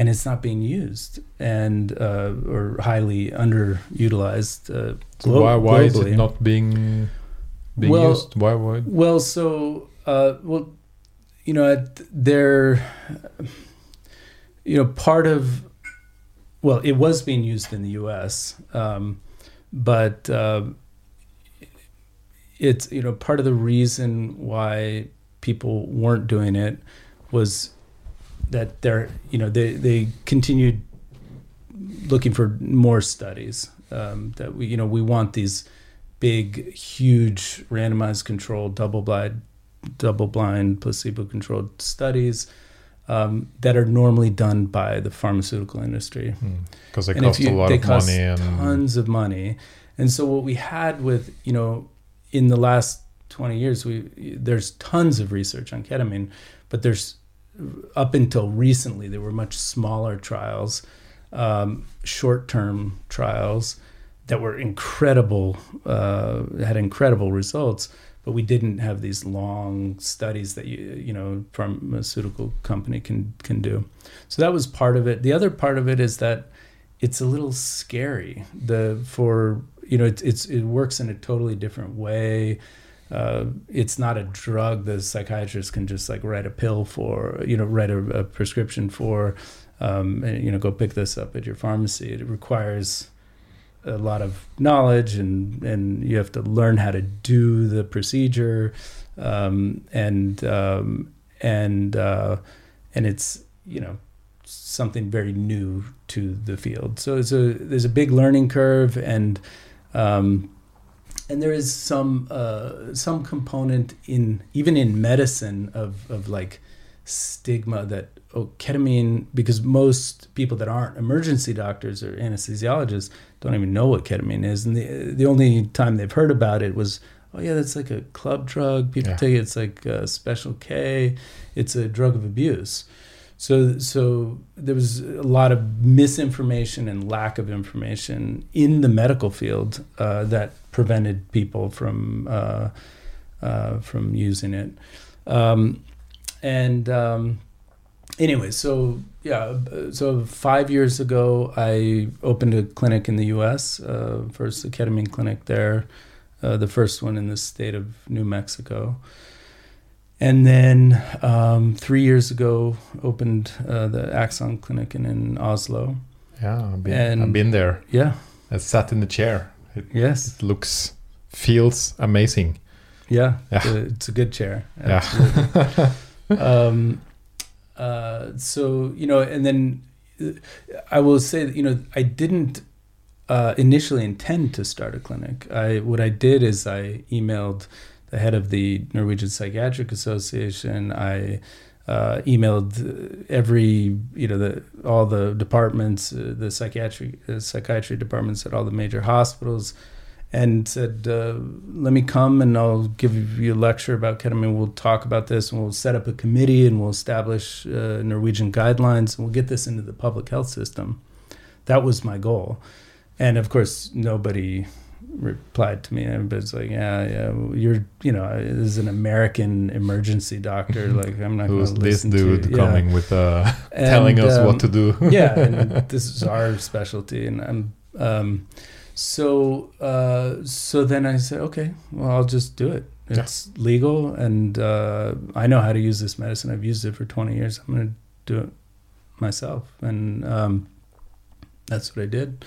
And it's not being used, and uh, or highly underutilized. Uh, glo- why why is it not being being Well- used? Why why? Well, so uh, well, you know, at- they're you know part of well, it was being used in the U.S., um, but uh, it's you know part of the reason why people weren't doing it was that they're you know they they continued looking for more studies um, that we you know we want these big huge randomized controlled double blind double blind placebo controlled studies um, that are normally done by the pharmaceutical industry Because they and cost you- a lot they of cost money and tons of money. And so what we had with, you know, in the last 20 years, we there's tons of research on ketamine, but there's up until recently there were much smaller trials, um, short-term trials that were incredible, uh, had incredible results. But we didn't have these long studies that you you know pharmaceutical company can can do. So that was part of it. The other part of it is that it's a little scary the for you know it's, it's it works in a totally different way uh, it's not a drug the psychiatrist can just like write a pill for you know write a, a prescription for um, and, you know go pick this up at your pharmacy it requires a lot of knowledge and and you have to learn how to do the procedure um, and um, and uh, and it's you know something very new to the field. So it's a there's a big learning curve, and um, and there is some uh, some component in even in medicine of of like stigma that oh ketamine because most people that aren't emergency doctors or anesthesiologists don't even know what ketamine is, and the the only time they've heard about it was. Oh yeah, that's like a club drug. People Yeah. take it. It's like Special K. It's a drug of abuse. So, so there was a lot of misinformation and lack of information in the medical field uh, that prevented people from uh, uh, from using it. Um, and um, anyway, so yeah, so five years ago, I opened a clinic in the U.S. Uh, first, a ketamine clinic there, uh, the first one in the state of New Mexico. And then um, three years ago, opened uh, the Axon Clinic in, in Oslo. yeah, I've been, And- I've been there. Yeah. I sat in the chair. It, Yes. it looks, feels amazing. Yeah. Yeah. It's, a, it's a good chair. Yeah. Um, uh, so you know, and then uh, I will say that you know I didn't uh, initially intend to start a clinic. I what I did is I emailed the head of the Norwegian Psychiatric Association. I uh, emailed every you know the all the departments, uh, the psychiatry uh, psychiatry departments at all the major hospitals, and said, uh, "Let me come and I'll give you a lecture about ketamine. We'll talk about this and we'll set up a committee and we'll establish uh, Norwegian guidelines and we'll get this into the public health system." That was my goal, and of course nobody replied to me and was like yeah yeah you're you know this is an american emergency doctor like i'm not going Who's to this dude to coming with uh, And, telling us um, what to do? yeah, and this is our specialty, and I'm um, so uh, so then I said, okay, well, I'll just do it. Yeah. It's legal, and uh, I know how to use this medicine. I've used it for 20 years. I'm going to do it myself, and um, that's what I did.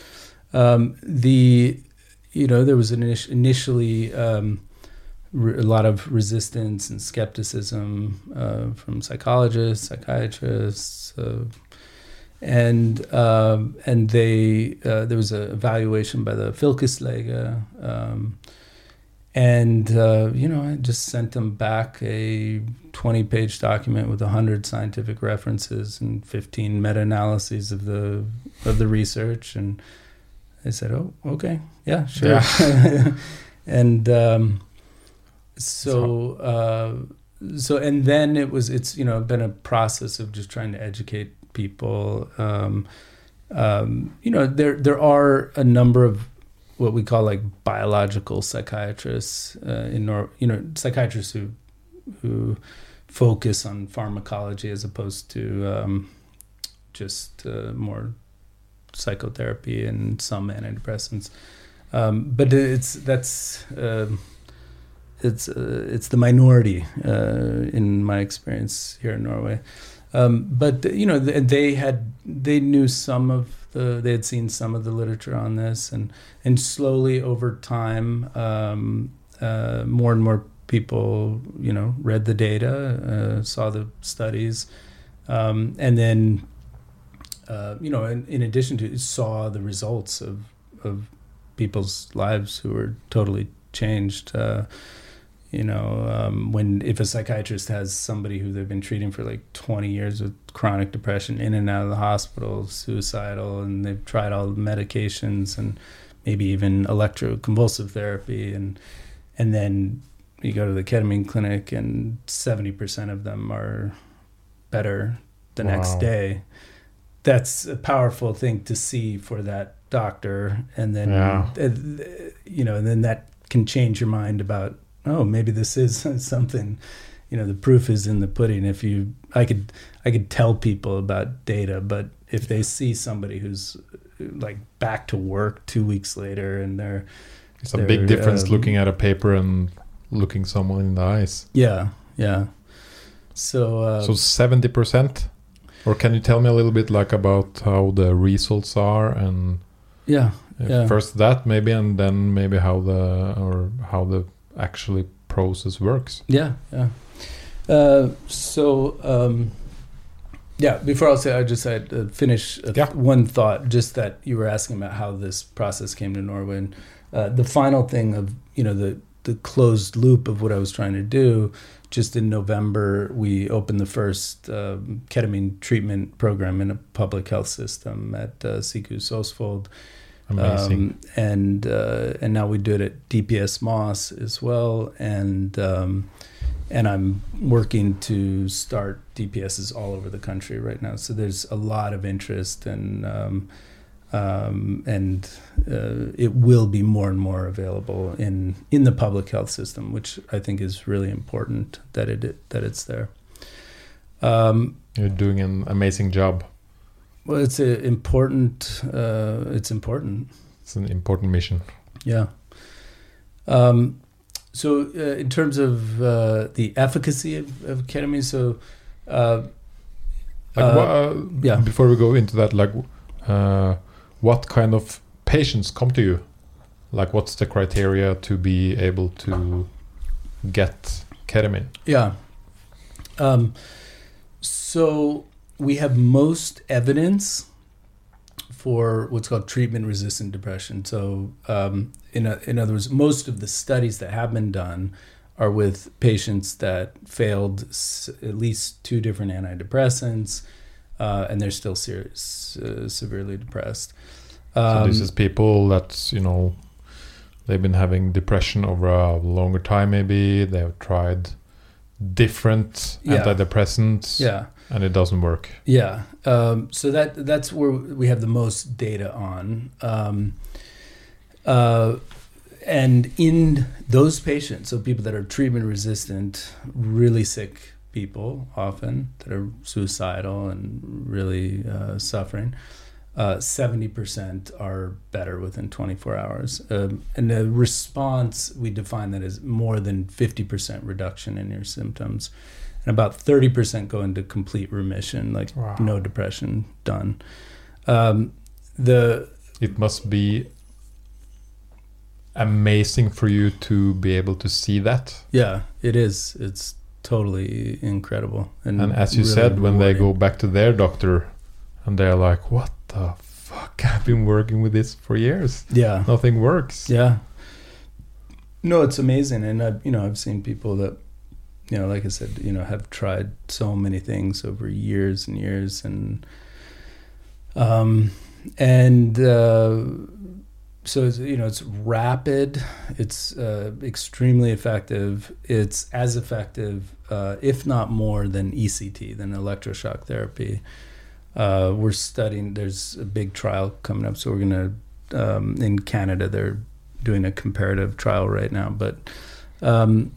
Um, the you know there was an init- initially um, re- a lot of resistance and skepticism uh, from psychologists, psychiatrists, uh, and um, and they uh, there was an evaluation by the Fylkeslege, um, and uh, you know I just sent them back a twenty page document with hundred scientific references and fifteen meta analyses of the of the research, and they said, "Oh, okay, yeah, sure," and um, so. Uh, so and then it was it's you know been a process of just trying to educate people. Um, um, you know there there are a number of what we call like biological psychiatrists uh, in Nor- you know psychiatrists who who focus on pharmacology as opposed to um, just uh, more psychotherapy and some antidepressants um, but it's that's um it's uh, it's the minority uh, in my experience here in Norway. Um, but you know, they had they knew some of the they had seen some of the literature on this, and and slowly over time, um, uh, more and more people you know read the data, uh, saw the studies, um, and then uh, you know, in, in addition to saw the results of of people's lives who were totally changed. Uh, you know, um, when if a psychiatrist has somebody who they've been treating for like 20 years with chronic depression in and out of the hospital, suicidal, and they've tried all the medications and maybe even electroconvulsive therapy, and and then you go to the ketamine clinic and 70% of them are better the next day. That's a powerful thing to see for that doctor, and then Yeah. uh, you know, and then that can change your mind about oh maybe this is something you know the proof is in the pudding if you i could i could tell people about data but if they see somebody who's like back to work two weeks later and they're It's a big difference um, looking at a paper and looking someone in the eyes. yeah yeah so uh so seventy percent, or can you tell me a little bit like about how the results are and yeah Yeah. first that maybe and then maybe how the or how the actually process works. Yeah, yeah. Uh, so, um, yeah, before I'll say, I just had to finish uh, Yeah. one thought, just that you were asking about how this process came to Norway. And, uh, the final thing of, you know, the, the closed loop of what I was trying to do, just in November, we opened the first um, ketamine treatment program in a public health system at uh, Sikus Østfold. Amazing. Um, and uh, and now we do it at DPS Moss as well, and um, and I'm working to start DPSs all over the country right now. So there's a lot of interest, and um, um, and uh, it will be more and more available in in the public health system, which I think is really important that it that it's there. Um, You're doing an amazing job. well, it's a important. Uh, it's important. It's an important mission. Yeah. Um, so, uh, in terms of uh, the efficacy of, of ketamine, so uh, Like, Uh, uh, yeah. Before we go into that, like, uh, what kind of patients come to you? Like, what's the criteria to be able to get ketamine? yeah. Um, so we have most evidence for what's called treatment-resistant depression. So, um, in a, in other words, most of the studies that have been done are with patients that failed at least two different antidepressants, uh, and they're still serious, uh, severely depressed. so this Um, is people that you know they've been having depression over a longer time. Maybe they have tried different Yeah. antidepressants, yeah. and it doesn't work. Yeah. Um, so that that's where we have the most data on. Um, Uh, and in those patients, so people that are treatment resistant, really sick people often that are suicidal and really uh, suffering, uh, 70% are better within 24 hours. Um, and the response, we define that as more than 50% reduction in your symptoms. And about 30% go into complete remission, like Wow. no depression done. Um, the It must be amazing for you to be able to see that. Yeah, it is. It's totally incredible. And, And as you really said, when they go back to their doctor and they're like, what the fuck? I've been working with this for years. yeah, Nothing works. yeah. No, it's amazing, and I, you know, I've seen people that, you know, like I said, you know, have tried so many things over years and years, and, um, and uh, so it's, you know, it's rapid, it's uh, extremely effective. It's as effective, uh, if not more, than ECT, than electroshock therapy. Uh, we're studying. There's a big trial coming up, so we're gonna um, in Canada. They're doing a comparative trial right now, but um,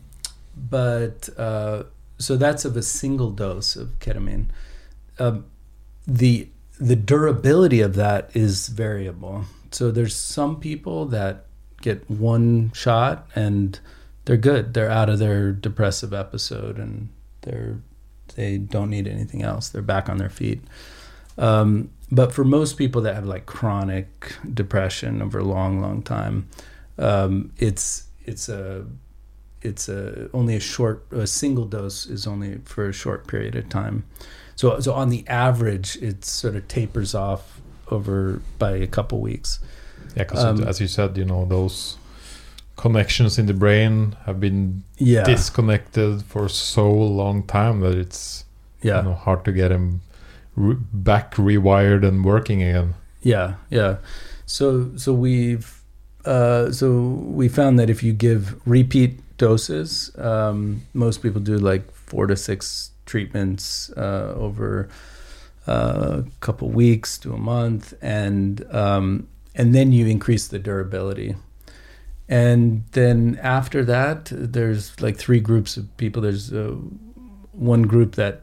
but uh, so that's of a single dose of ketamine. Um, the the durability of that is variable. So there's some people that get one shot and they're good. They're out of their depressive episode and they're they don't need anything else. They're back on their feet. Um, but for most people that have like chronic depression over a long, long time, um, it's it's a it's a only a short a single dose is only for a short period of time. So so on the average, it sort of tapers off over by a couple weeks. Yeah, because Um, as you said, you know, those connections in the brain have been Yeah, disconnected for so long time that it's yeah. you know, hard to get them re- back rewired and working again. Yeah, yeah. So so we've uh, so we found that if you give repeat doses, um, most people do like four to six treatments uh, over a couple weeks to a month, and um, and then you increase the durability. And then after that, there's like three groups of people. There's uh, one group that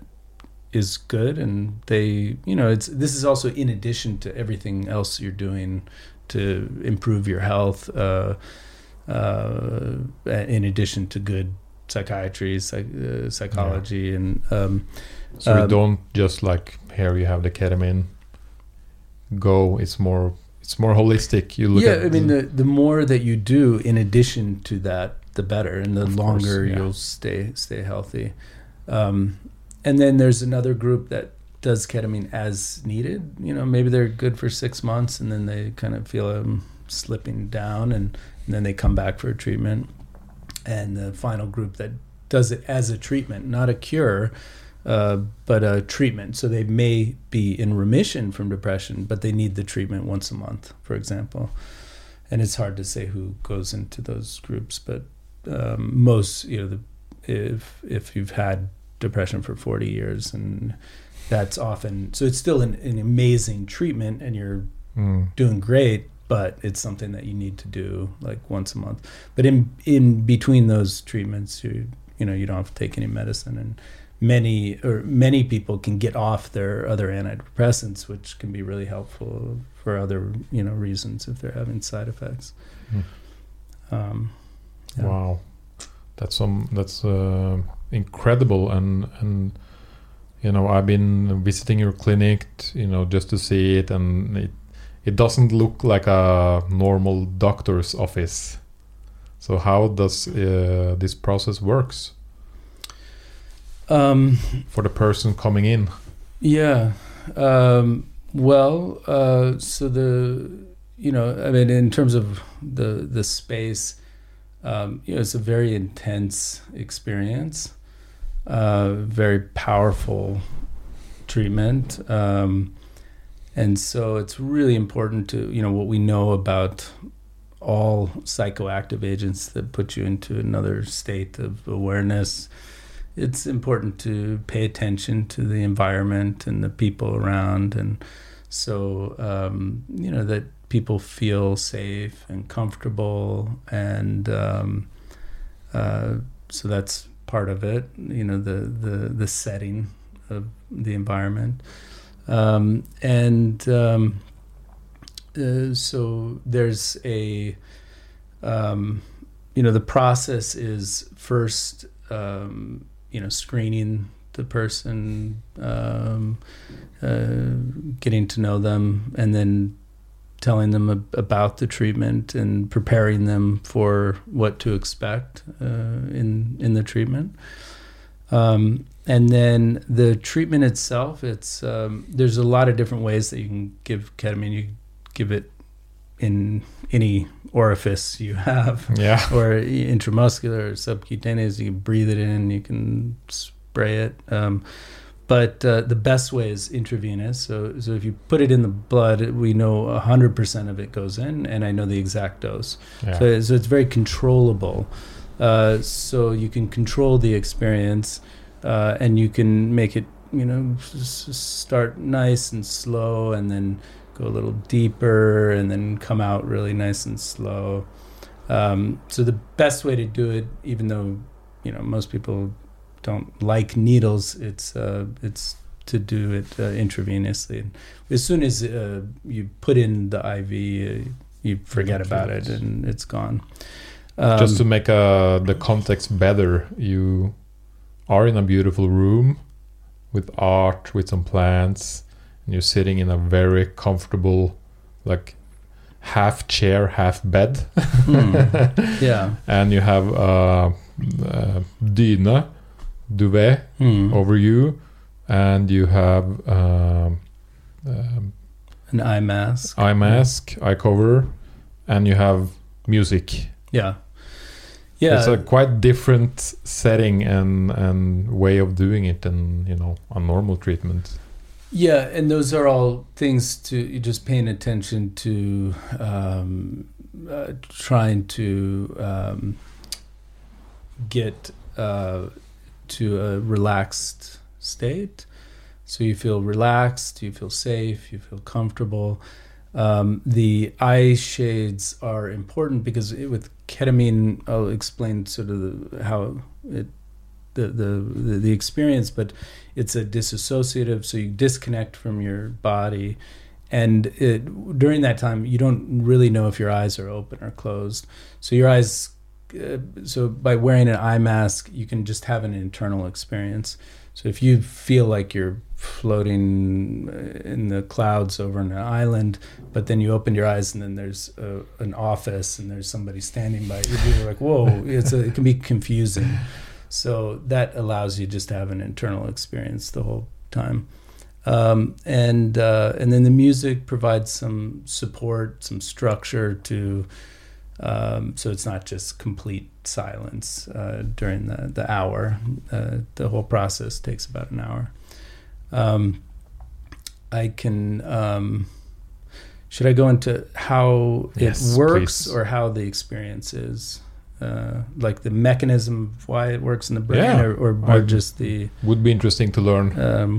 is good and they you know it's this is also in addition to everything else you're doing to improve your health uh, uh, in addition to good psychiatry psych, uh, psychology and um, So you Um, don't just like here you have the ketamine. Go. It's more. It's more holistic. You look yeah i mean the, the more that you do in addition to that the better and the Of course, longer yeah. you'll stay stay healthy um, and then there's another group that does ketamine as needed you know maybe they're good for six months and then they kind of feel them slipping down and, and then they come back for a treatment and the final group that does it as a treatment not a cure uh, but a treatment. So they may be in remission from depression, but they need the treatment once a month, for example. And it's hard to say who goes into those groups, but um, most, you know, the, if if you've had depression for 40 years, and that's often so it's still an, an amazing treatment, and you're Mm. doing great but it's something that you need to do like once a month but in in between those treatments you you know you don't have to take any medicine and many or many people can get off their other antidepressants which can be really helpful for other you know reasons if they're having side effects Mm. um yeah. Wow, that's some. That's uh, incredible. And and you know, I've been visiting your clinic. You know, just to see it, and it it doesn't look like a normal doctor's office. So how does uh, this process works um for the person coming in? Yeah. Um, well, uh, so the you know, I mean, in terms of the the space, um, you know, it's a very intense experience, uh, very powerful treatment, um, and so it's really important to you know what we know about all psychoactive agents that put you into another state of awareness it's important to pay attention to the environment and the people around and so um, you know that people feel safe and comfortable, and um, uh, so that's part of it. You know, the the the setting of the environment, um, and um, uh, so there's a um, you know the process is first um, you know screening the person um, uh, getting to know them and then telling them ab- about the treatment and preparing them for what to expect uh, in in the treatment. Um, and then the treatment itself it's um, there's a lot of different ways that you can give ketamine. You give it in any orifice you have Yeah. or intramuscular or subcutaneous. You can breathe it in, you can spray it. Um, but uh, the best way is intravenous. So, so if you put it in the blood, we know 100% of it goes in, and I know the exact dose. Yeah. So, so it's very controllable. Uh, so you can control the experience, uh, and you can make it, you know, s- start nice and slow, and then go a little deeper, and then come out really nice and slow. Um, so the best way to do it, even though you know most people don't like needles, it's uh, it's to do it uh, intravenously. As soon as uh, you put in the IV, uh, you forget about it and it's gone. Um, Just to make uh, the context better, you are in a beautiful room with art, with some plants, and you're sitting in a very comfortable, like half chair, half bed, hmm, yeah. and you have uh, uh, dyne, duvet Hmm. over you, and you have um, um, An eye mask. eye mask, eye cover, and you have music. Yeah. Yeah. It's a quite different setting and and way of doing it than you know a normal treatment. Yeah, and those are all things to just paying attention to, um, uh, trying to um, get uh, to a relaxed state. So you feel relaxed, you feel safe, you feel comfortable. Um, the eye shades are important because it, with ketamine, I'll explain sort of the, how it the, the the the experience, but it's a disassociative, so you disconnect from your body, and it, during that time you don't really know if your eyes are open or closed. So your eyes, uh, so by wearing an eye mask, you can just have an internal experience. So if you feel like you're floating uh, in the clouds over an island, but then you open your eyes and then there's a, an office and there's somebody standing by you, you're like, whoa! It's a, it can be confusing. So that allows you just to have an internal experience the whole time. Um, and uh, and then the music provides some support, some structure to, um, so it's not just complete silence uh, during the the hour. Uh, the whole process takes about an hour. Um, I can. Um, should I go into how Yes, it works please. or how the experience is? Uh, like the mechanism of why it works in the brain, Yeah, or, or, just the Would be interesting to learn. um,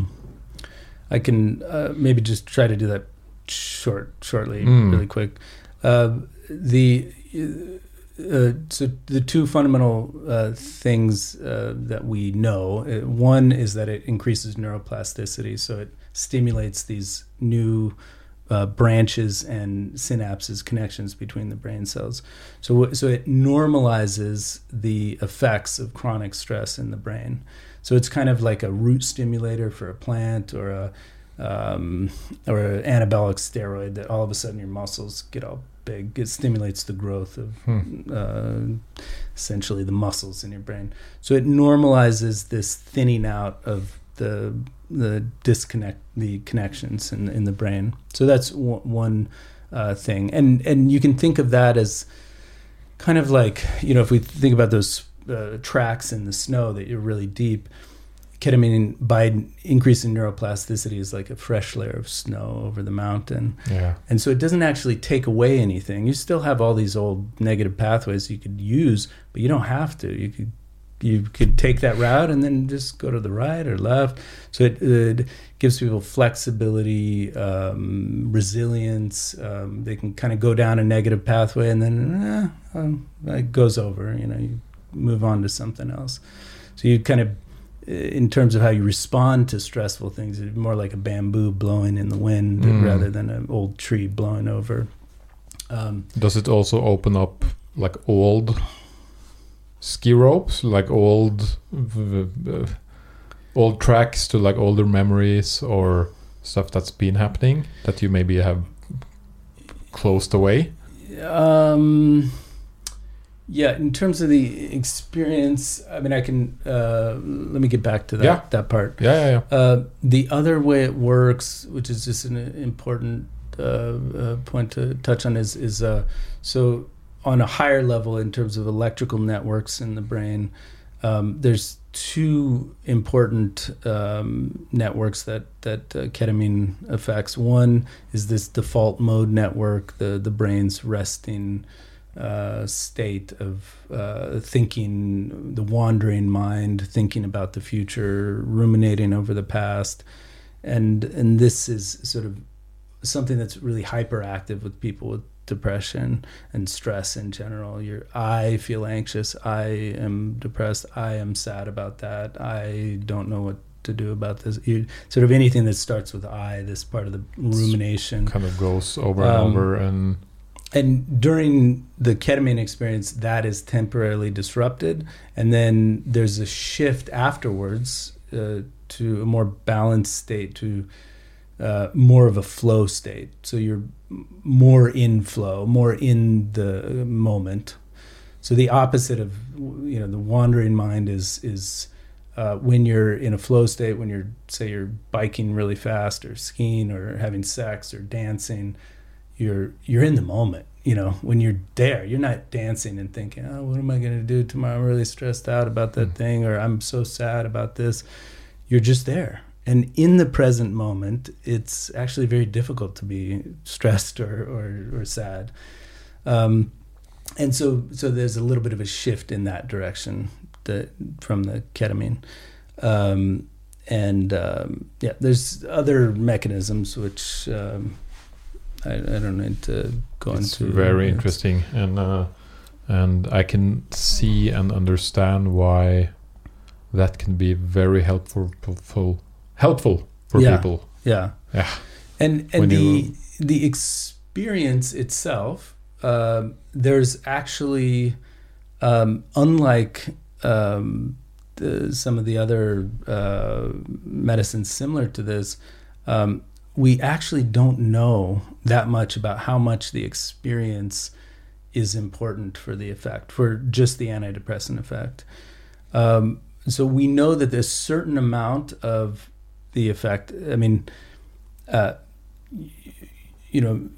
I can uh, maybe just try to do that short, shortly, Mm. really quick. Uh, the uh, so the two fundamental uh, things uh, that we know. Uh, one is that it increases neuroplasticity, so it stimulates these new uh, branches and synapses, connections between the brain cells. So, so it normalizes the effects of chronic stress in the brain. So it's kind of like a root stimulator for a plant or a um, or an anabolic steroid that all of a sudden your muscles get all big. It stimulates the growth of Hmm. uh, essentially the muscles in your brain. So it normalizes this thinning out of the the disconnect the connections in in the brain. So that's one, one uh, thing, and and you can think of that as kind of like you know if we think about those uh, tracks in the snow that you're really deep. Ketamine, by increasing neuroplasticity, is like a fresh layer of snow over the mountain. Yeah. And so it doesn't actually take away anything. You still have all these old negative pathways you could use, but you don't have to. You could you could take that route and then just go to the right or left. So it, it gives people flexibility, um, resilience. Um, they can kind of go down a negative pathway and then eh, um, it goes over. You know, you move on to something else. So you kind of, in terms of how you respond to stressful things, it's more like a bamboo blowing in the wind Mm. rather than an old tree blowing over. Um, Does it also open up like old ski ropes, like old old tracks to like older memories or stuff that's been happening that you maybe have closed away? Um, yeah, in terms of the experience, I mean, I can uh, let me get back to that Yeah. that part. Yeah, yeah, yeah. Uh, the other way it works, which is just an important uh, uh, point to touch on, is is uh, so on a higher level in terms of electrical networks in the brain. Um, there's two important um, networks that that uh, ketamine affects. One is this default mode network, the the brain's resting uh, state of uh, thinking, the wandering mind, thinking about the future, ruminating over the past, and and this is sort of something that's really hyperactive with people with depression and stress in general. You're, I feel anxious. I am depressed. I am sad about that. I don't know what to do about this. You, sort of anything that starts with I, this part of the rumination. Kind of goes over and Um, over and And during the ketamine experience, that is temporarily disrupted. And then there's a shift afterwards uh, to a more balanced state, to uh, more of a flow state. So you're more in flow, more in the moment. So the opposite of you know the wandering mind is is uh, when you're in a flow state, when you're say you're biking really fast or skiing or having sex or dancing, you're you're in the moment. You know when you're there, you're not dancing and thinking, oh, what am I going to do tomorrow? I'm really stressed out about that Mm. thing, or I'm so sad about this. You're just there. And in the present moment, it's actually very difficult to be stressed or, or, or sad. Um, and so, so there's a little bit of a shift in that direction that, from the ketamine. Um, and um, yeah, there's other mechanisms which um, I, I don't need to go it's into. very Yes. interesting and uh, and I can see and understand why that can be very helpful helpful, for Yeah. people. Yeah. Yeah. And and When the you- the experience itself, um, there's actually, um, unlike um, the, some of the other uh, medicines similar to this, um, we actually don't know that much about how much the experience is important for the effect, for just the antidepressant effect. Um, so we know that there's certain amount of the effect. I mean, uh, you know,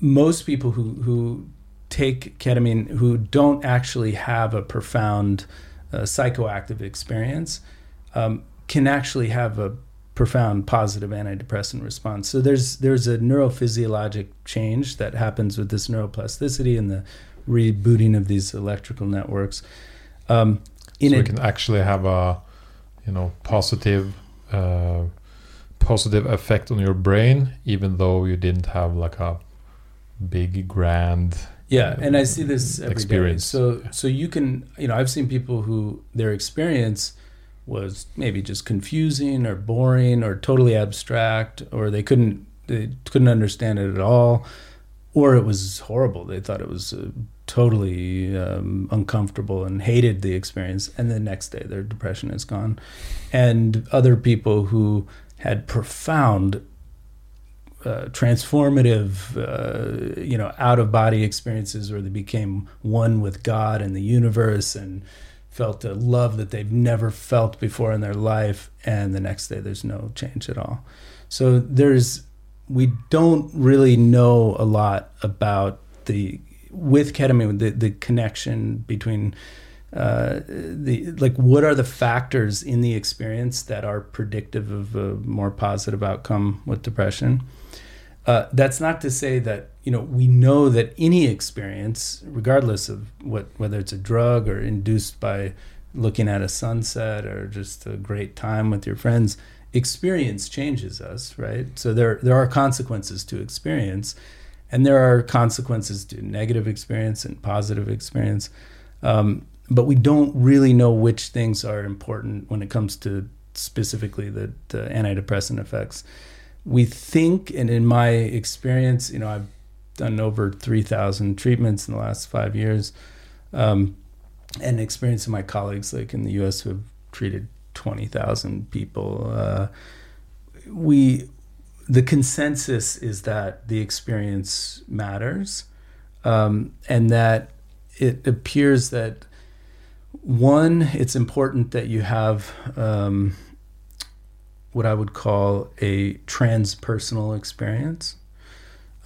most people who who take ketamine who don't actually have a profound uh, psychoactive experience um, can actually have a profound positive antidepressant response. So there's there's a neurophysiologic change that happens with this neuroplasticity and the rebooting of these electrical networks. Um, in so we can actually have a you know positive uh, positive effect on your brain even though you didn't have like a big grand Yeah, and I see this every day. experience. So so you can you know I've seen people who their experience was maybe just confusing or boring or totally abstract or they couldn't they couldn't understand it at all or it was horrible. They thought it was uh, totally um, uncomfortable and hated the experience. And the next day, their depression is gone. And other people who had profound uh, transformative, uh, you know, out of body experiences where they became one with God and the universe and felt a love that they've never felt before in their life. And the next day, there's no change at all. So there's, we don't really know a lot about the, with ketamine, the, the connection between uh, the like what are the factors in the experience that are predictive of a more positive outcome with depression? Uh, that's not to say that you know we know that any experience regardless of what whether it's a drug or induced by looking at a sunset or just a great time with your friends experience changes us right? So there there are consequences to experience and there are consequences to negative experience and positive experience. Um, but we don't really know which things are important when it comes to specifically the, the antidepressant effects. We think and in my experience you know i've done over 3000 treatments in the last five years um, and experience of my colleagues like in the us who have treated 20000 people uh, we the consensus is that the experience matters um, and that it appears that one it's important that you have um, what I would call a transpersonal experience.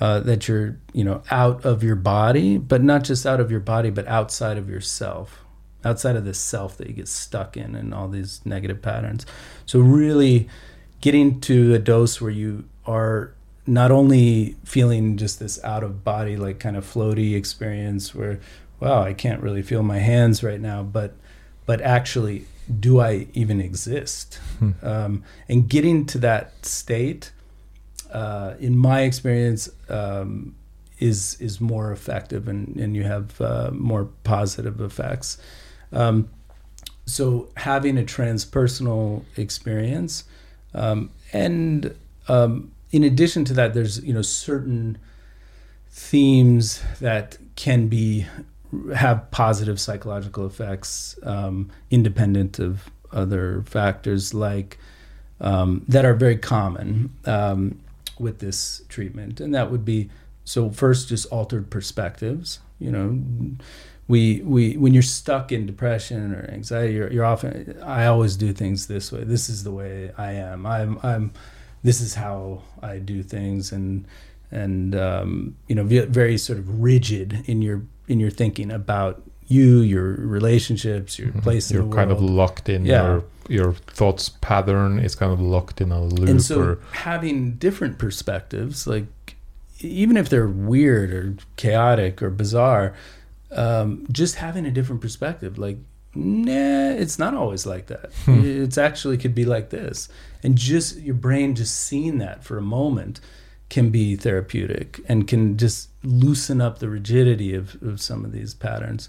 Uh, that you're, you know, out of your body, but not just out of your body, but outside of yourself, outside of the self that you get stuck in and all these negative patterns. So really getting to a dose where you are not only feeling just this out of body, like kind of floaty experience where, wow, I can't really feel my hands right now, but but actually do I even exist? Hmm. Um, and getting to that state, uh, in my experience, um, is is more effective, and and you have uh, more positive effects. Um, so having a transpersonal experience, um, and um, in addition to that, there's you know certain themes that can be have positive psychological effects um, independent of other factors like um, that are very common um, with this treatment. And that would be so first just altered perspectives you know. We we when you're stuck in depression or anxiety you're, you're often i always do things this way. This is the way i am. I'm i'm this is how i do things and and um, you know very sort of rigid in your in your thinking about you, your relationships, your mm-hmm. place You're in the kind world. of locked in yeah. your your thoughts pattern is kind of locked in a loop. And so or... having different perspectives, like even if they're weird or chaotic or bizarre, um, just having a different perspective, like nah, it's not always like that. Hmm. It's actually could be like this, and just your brain just seeing that for a moment can be therapeutic and can just loosen up the rigidity of, of some of these patterns.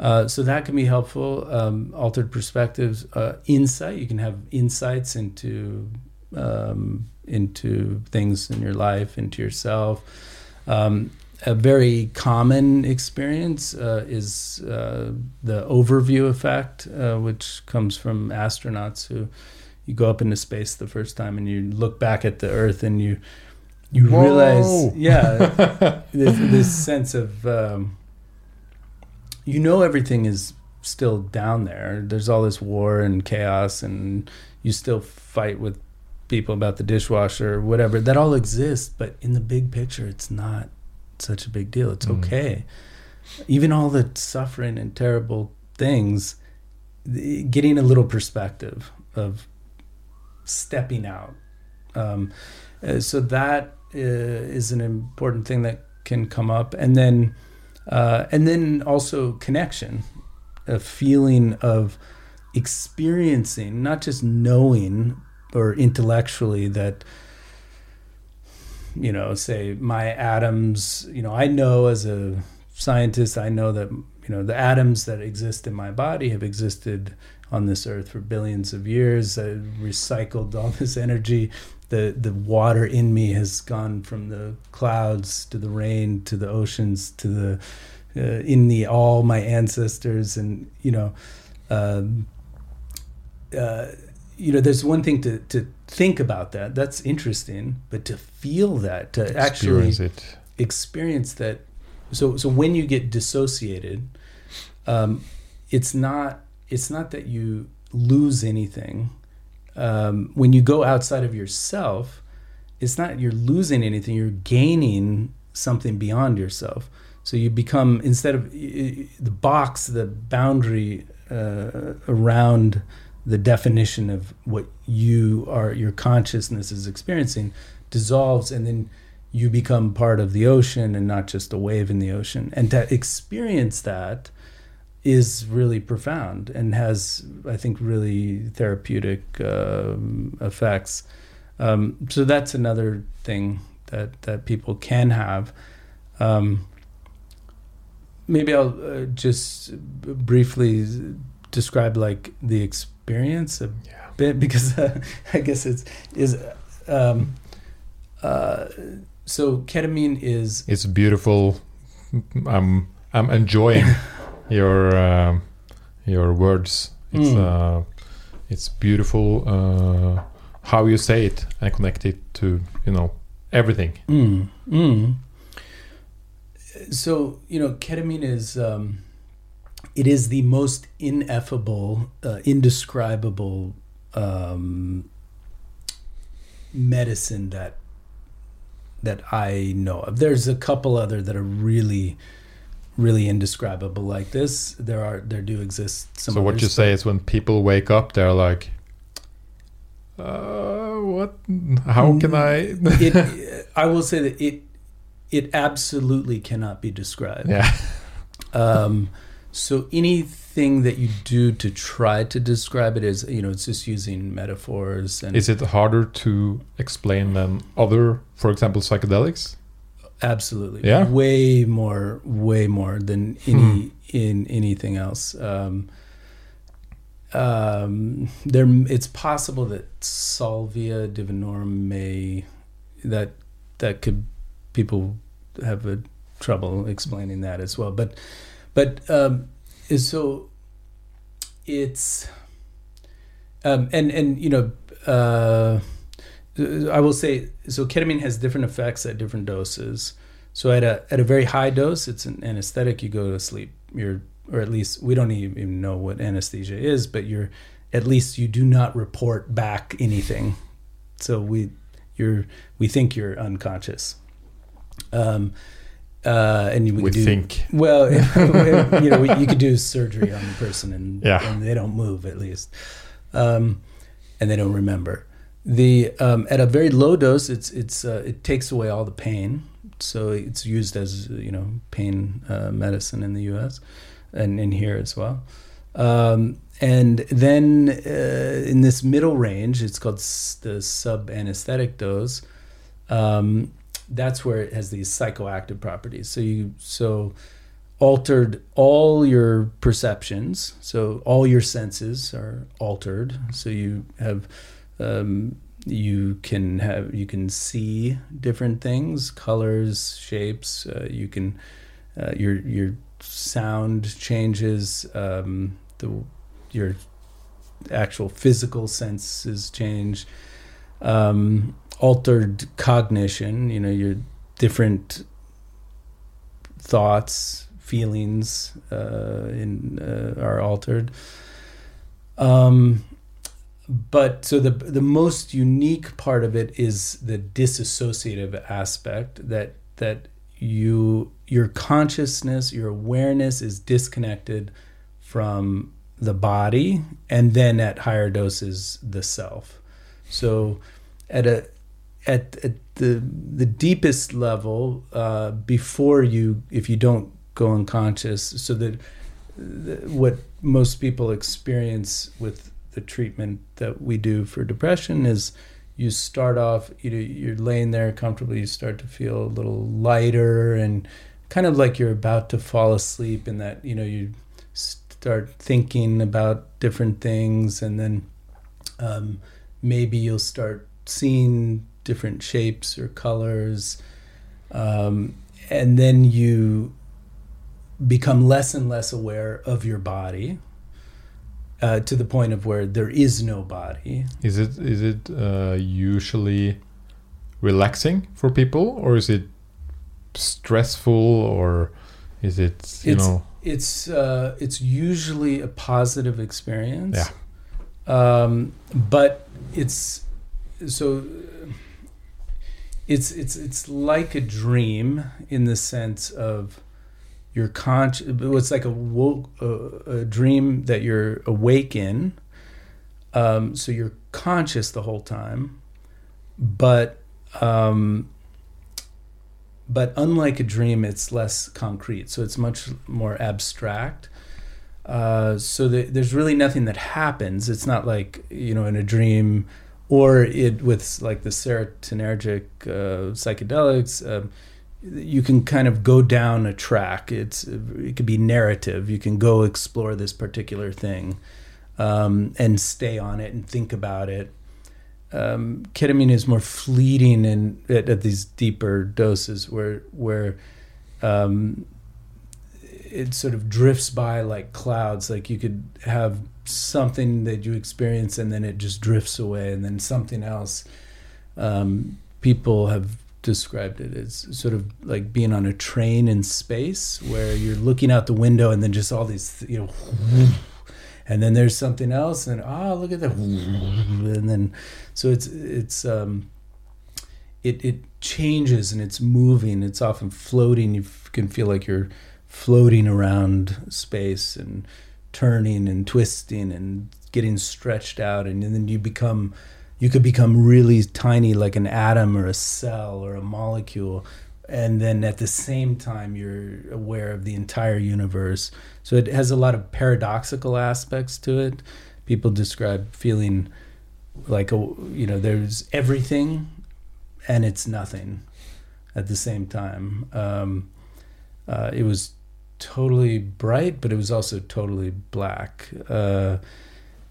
Uh, so that can be helpful. Um, altered perspectives, uh, insight. You can have insights into um, into things in your life, into yourself. Um, a very common experience uh, is uh, the overview effect, uh, which comes from astronauts who you go up into space the first time and you look back at the Earth and you you Whoa. realize, yeah, this, this, sense of um, you know everything is still down there. There's all this war and chaos, and you still fight with people about the dishwasher or whatever. That all exists, but in the big picture, it's not such a big deal. It's mm. okay. Even all the suffering and terrible things, getting a little perspective of stepping out. Um, uh, so that uh, is an important thing that can come up, and then uh, and then also connection, a feeling of experiencing, not just knowing or intellectually that you know, say my atoms, you know, I know as a scientist, I know that, you know, the atoms that exist in my body have existed on this earth for billions of years. I recycled all this energy. The the water in me has gone from the clouds to the rain to the oceans to the uh, in the all my ancestors. And you know um, uh, you know there's one thing to to think about that. That's interesting. But to feel that to experience actually it. experience that. So so when you get dissociated um, it's not it's not that you lose anything um, when you go outside of yourself, it's not you're losing anything, you're gaining something beyond yourself. So you become, instead of the box, the boundary uh, around the definition of what you are, your consciousness is experiencing, dissolves, and then you become part of the ocean and not just a wave in the ocean. And to experience that, is really profound and has, I think, really therapeutic um, effects. Um, so that's another thing that that people can have. Um, maybe I'll uh, just briefly describe like the experience a Yeah. bit because uh, I guess it's is um, uh, so ketamine is It's beautiful. I'm I'm enjoying your um, your words. It's Mm. uh, it's beautiful uh, how you say it and connect it to you know everything. Mm, mm. So you know, ketamine is um, it is the most ineffable, uh, indescribable um, medicine that that I know of. There's a couple other that are really, really indescribable like this. There are there do exist some. so what others, you say is when people wake up, they're like, uh, "What? How can I?" it, I will say that it it absolutely cannot be described. yeah. Um, so anything that you do to try to describe it is, you know, it's just using metaphors and Is it harder to explain than other, for example, psychedelics? Absolutely, Yeah? way more, way more than any in anything else. Um, um, there, it's possible that salvia divinorum may that that could people have a trouble explaining that as well. But but um, so it's um, and and you know uh, I will say so ketamine has different effects at different doses. So at a at a very high dose, it's an anesthetic. You go to sleep. You're or at least we don't even know what anesthesia is, but you're at least you do not report back anything. So we you're we think you're unconscious. Um, uh, and we, We do, think. well, you know, you could do surgery on the person and, Yeah. and they don't move at least, um, and they don't remember. The um, at a very low dose, it's it's uh, it takes away all the pain, so it's used as you know pain uh, medicine in the U.S. and in here as well. Um, and then uh, in this middle range, it's called the sub anesthetic dose. Um, that's where it has these psychoactive properties. So you so altered all your perceptions. So all your senses are altered. So you have um, you can have you can see different things, colors, shapes. Uh, you can uh, your your sound changes. Um, the your actual physical senses change. Um, altered cognition. You know your different thoughts, feelings uh, in, uh, are altered. Um, but so the the most unique part of it is the disassociative aspect that that you your consciousness, your awareness is disconnected from the body, and then at higher doses the self. So at a at, at the the deepest level uh, before you if you don't go unconscious so that what most people experience with the treatment that we do for depression is you start off you know, you're laying there comfortably you start to feel a little lighter and kind of like you're about to fall asleep and that you know you start thinking about different things and then um, maybe you'll start seeing different shapes or colors um, and then you become less and less aware of your body uh, to the point of where there is no body Is it is it uh, usually relaxing for people, or is it stressful, or is it you It's- know? it's uh, it's usually a positive experience. Yeah. Um, but it's so it's it's it's like a dream in the sense of your conscious. It's like a, wo- a a dream that you're awake in. Um, so you're conscious the whole time, but um, but unlike a dream, it's less concrete. So it's much more abstract. Uh, so the, there's really nothing that happens. It's not like you know in a dream, or it with like the serotonergic uh, psychedelics. Um, you can kind of go down a track. It's it could be narrative. You can go explore this particular thing, um, and stay on it and think about it. Um, ketamine is more fleeting and at, at, these deeper doses where where um, it sort of drifts by like clouds. Like you could have something that you experience and then it just drifts away, and then something else. Um, people have described it as sort of like being on a train in space where you're looking out the window and then just all these you know and then there's something else and oh look at that and then so it's it's um it it changes and it's moving. It's often floating. You can feel like you're floating around space and turning and twisting and getting stretched out and, and then you become you could become really tiny like an atom or a cell or a molecule. And then at the same time you're aware of the entire universe. So it has a lot of paradoxical aspects to it. People describe feeling like a, you know there's everything and it's nothing at the same time. Um, uh, it was totally bright but it was also totally black. Uh,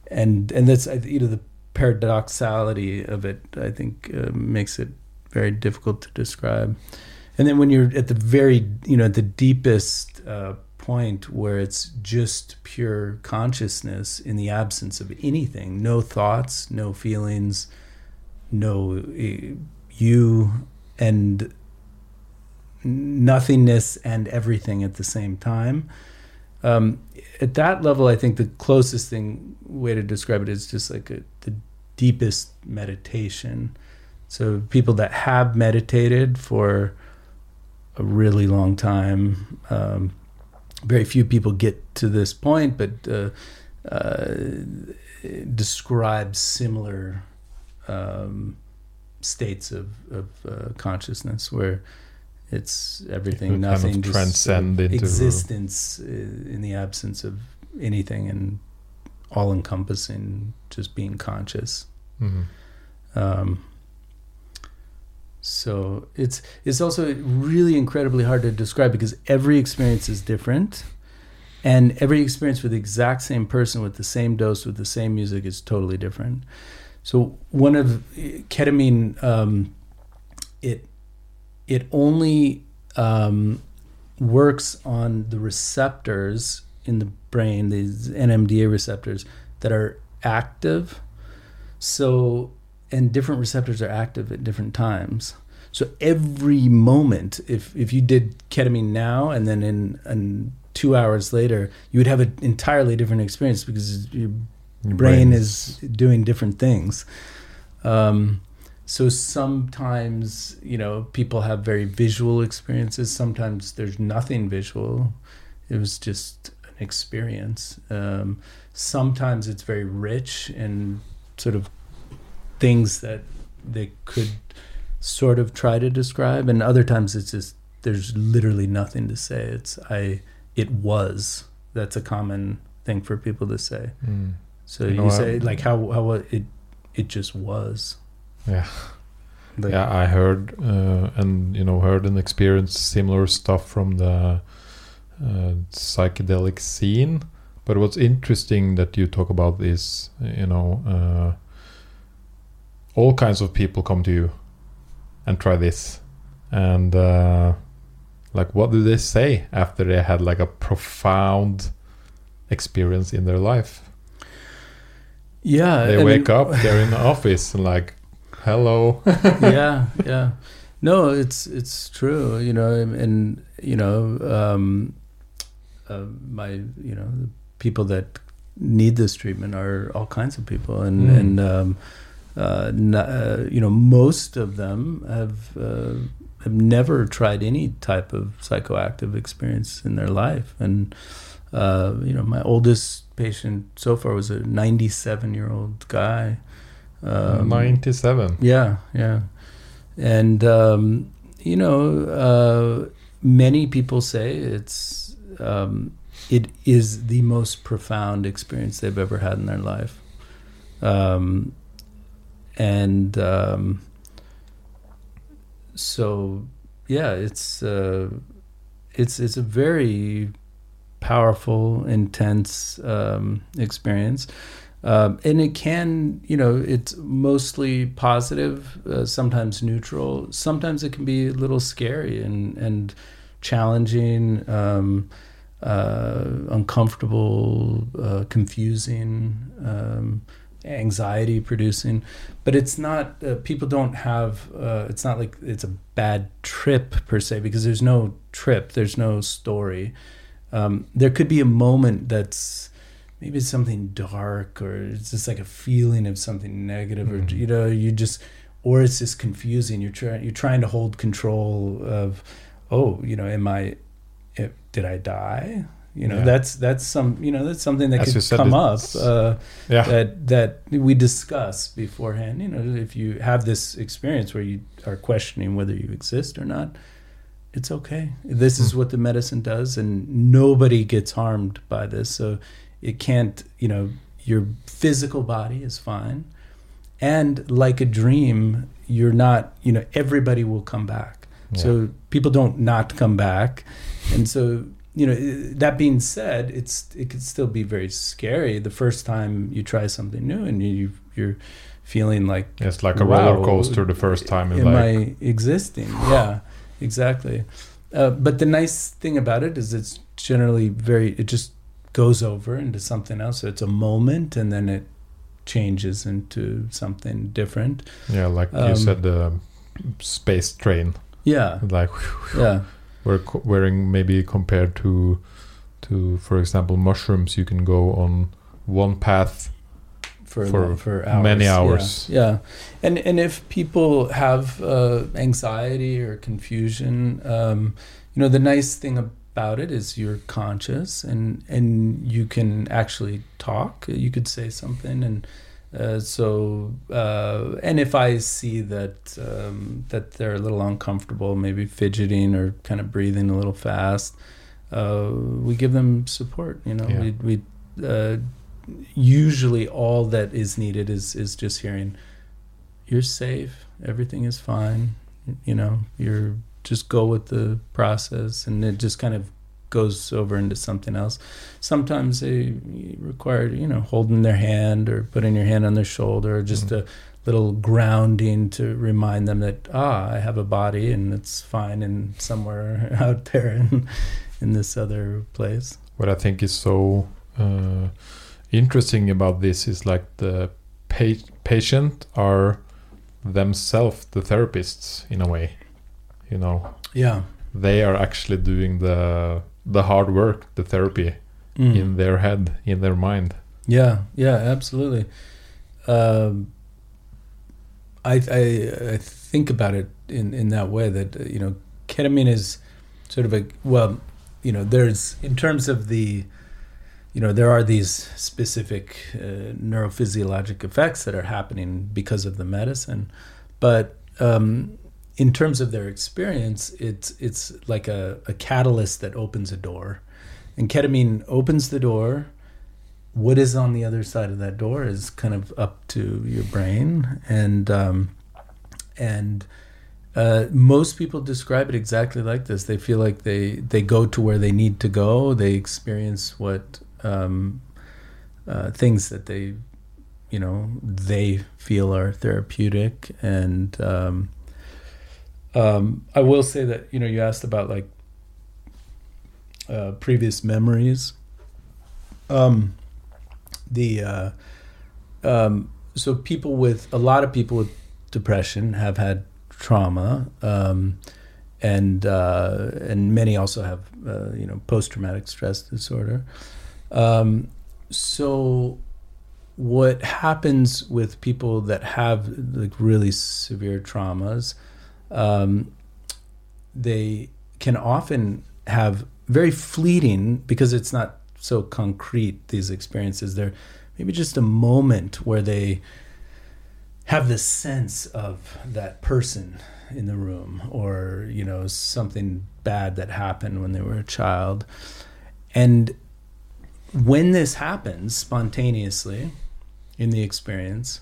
and and that's you know the paradoxality of it, I think, uh, makes it very difficult to describe. And then when you're at the very, you know, the deepest uh, point where it's just pure consciousness in the absence of anything, no thoughts, no feelings, no uh, you, and nothingness and everything at the same time. Um, at that level, I think the closest thing way to describe it is just like a, the deepest meditation. So people that have meditated for a really long time, um, very few people get to this point, but uh, uh, describe similar um, states of, of uh, consciousness where it's everything, nothing, kind of transcend into existence uh, in the absence of anything, and all encompassing, just being conscious. Mm-hmm. Um, so it's it's also really incredibly hard to describe because every experience is different, and every experience with the exact same person with the same dose with the same music is totally different. So one of ketamine, um, it it only um, works on the receptors in the brain, these NMDA receptors that are active. So, and different receptors are active at different times. So every moment, if if you did ketamine now and then in, in two hours later, you would have an entirely different experience because your, your brain is doing different things. Um, so sometimes you know people have very visual experiences. Sometimes there's nothing visual. It was just an experience. Um, sometimes it's very rich and sort of things that they could sort of try to describe. And other times it's just there's literally nothing to say. It's i it was. That's a common thing for people to say. Mm. so you, know, you say like how how it it just was yeah. Yeah, I heard uh, and you know heard and experienced similar stuff from the uh, psychedelic scene. But what's interesting that you talk about is you know uh, all kinds of people come to you and try this, and uh, like what do they say after they had like a profound experience in their life? Yeah, they wake mean, up, they're in the office, and like hello yeah yeah no it's it's true you know and, you know um, uh, my you know people that need this treatment are all kinds of people and mm. and um, uh, uh, you know most of them have uh, have never tried any type of psychoactive experience in their life and uh, you know my oldest patient so far was a 97 year old guy um, 97. Yeah, yeah. And, um, you know, uh, many people say it's um, it is the most profound experience they've ever had in their life. Um, and um, so, yeah, it's uh, it's it's a very powerful, intense um, experience. Um, and it can, you know, it's mostly positive, uh, sometimes neutral. Sometimes it can be a little scary and and challenging, um, uh, uncomfortable, uh, confusing, um, anxiety producing. But it's not. Uh, people don't have. Uh, it's not like it's a bad trip per se because there's no trip. There's no story. Um, there could be a moment that's maybe it's something dark or it's just like a feeling of something negative mm-hmm. or you know you just or it's just confusing you're trying you're trying to hold control of oh you know am i eh, did i die you know yeah. that's that's some you know that's something that As could come up uh, yeah. that that we discuss beforehand you know if you have this experience where you are questioning whether you exist or not it's okay this mm. is hmm. what the medicine does and nobody gets harmed by this so it can't, you know, your physical body is fine. And like a dream, you're not, you know, everybody will come back. Yeah. So people don't not come back. And so, you know, that being said, it's it could still be very scary the first time you try something new and you you're feeling like it's like a wow, roller coaster the first time in am I existing? yeah, exactly. Uh, but the nice thing about it is it's generally very it just goes over into something else. It's a moment, and then it changes into something different. Yeah, like um, you said, the space train. Yeah, like yeah, we're wearing maybe compared to to for example mushrooms, you can go on one path for for, for hours. many hours. Yeah, yeah, and and if people have uh, anxiety or confusion, um, you know, the nice thing about it is you're conscious and and you can actually talk you could say something and uh, so uh, and if I see that um, that they're a little uncomfortable, maybe fidgeting or kind of breathing a little fast, uh, we give them support. You know, yeah. we, we uh, usually all that is needed is is just hearing, "You're safe. Everything is fine." You know, you're just go with the process and it just kind of goes over into something else. Sometimes they require, you know, holding their hand or putting your hand on their shoulder or just mm-hmm. a little grounding to remind them that, ah, I have a body and it's fine and somewhere out there in, in this other place. What I think is so uh, interesting about this is like the pa- patient are themselves the therapists in a way you know. Yeah. They are actually doing the the hard work the therapy mm. in their head in their mind. Yeah yeah absolutely. Um, I, I, I think about it in in that way that you know ketamine is sort of a well you know there's in terms of the you know there are these specific uh, neurophysiologic effects that are happening because of the medicine but um, in terms of their experience, it's it's like a, a catalyst that opens a door. And ketamine opens the door. What is on the other side of that door is kind of up to your brain, and um, and uh, most people describe it exactly like this. They feel like they they go to where they need to go. They experience what um, uh, things that they, you know, they feel are therapeutic, and um, um, I will say that you know you asked about like uh, previous memories. Um, the uh, um, so people with a lot of people with depression have had trauma, um, and uh, and many also have uh, you know post traumatic stress disorder. Um, so what happens with people that have like really severe traumas? Um, they can often have very fleeting because it's not so concrete these experiences. They're maybe just a moment where they have the sense of that person in the room or you know something bad that happened when they were a child. And when this happens spontaneously in the experience,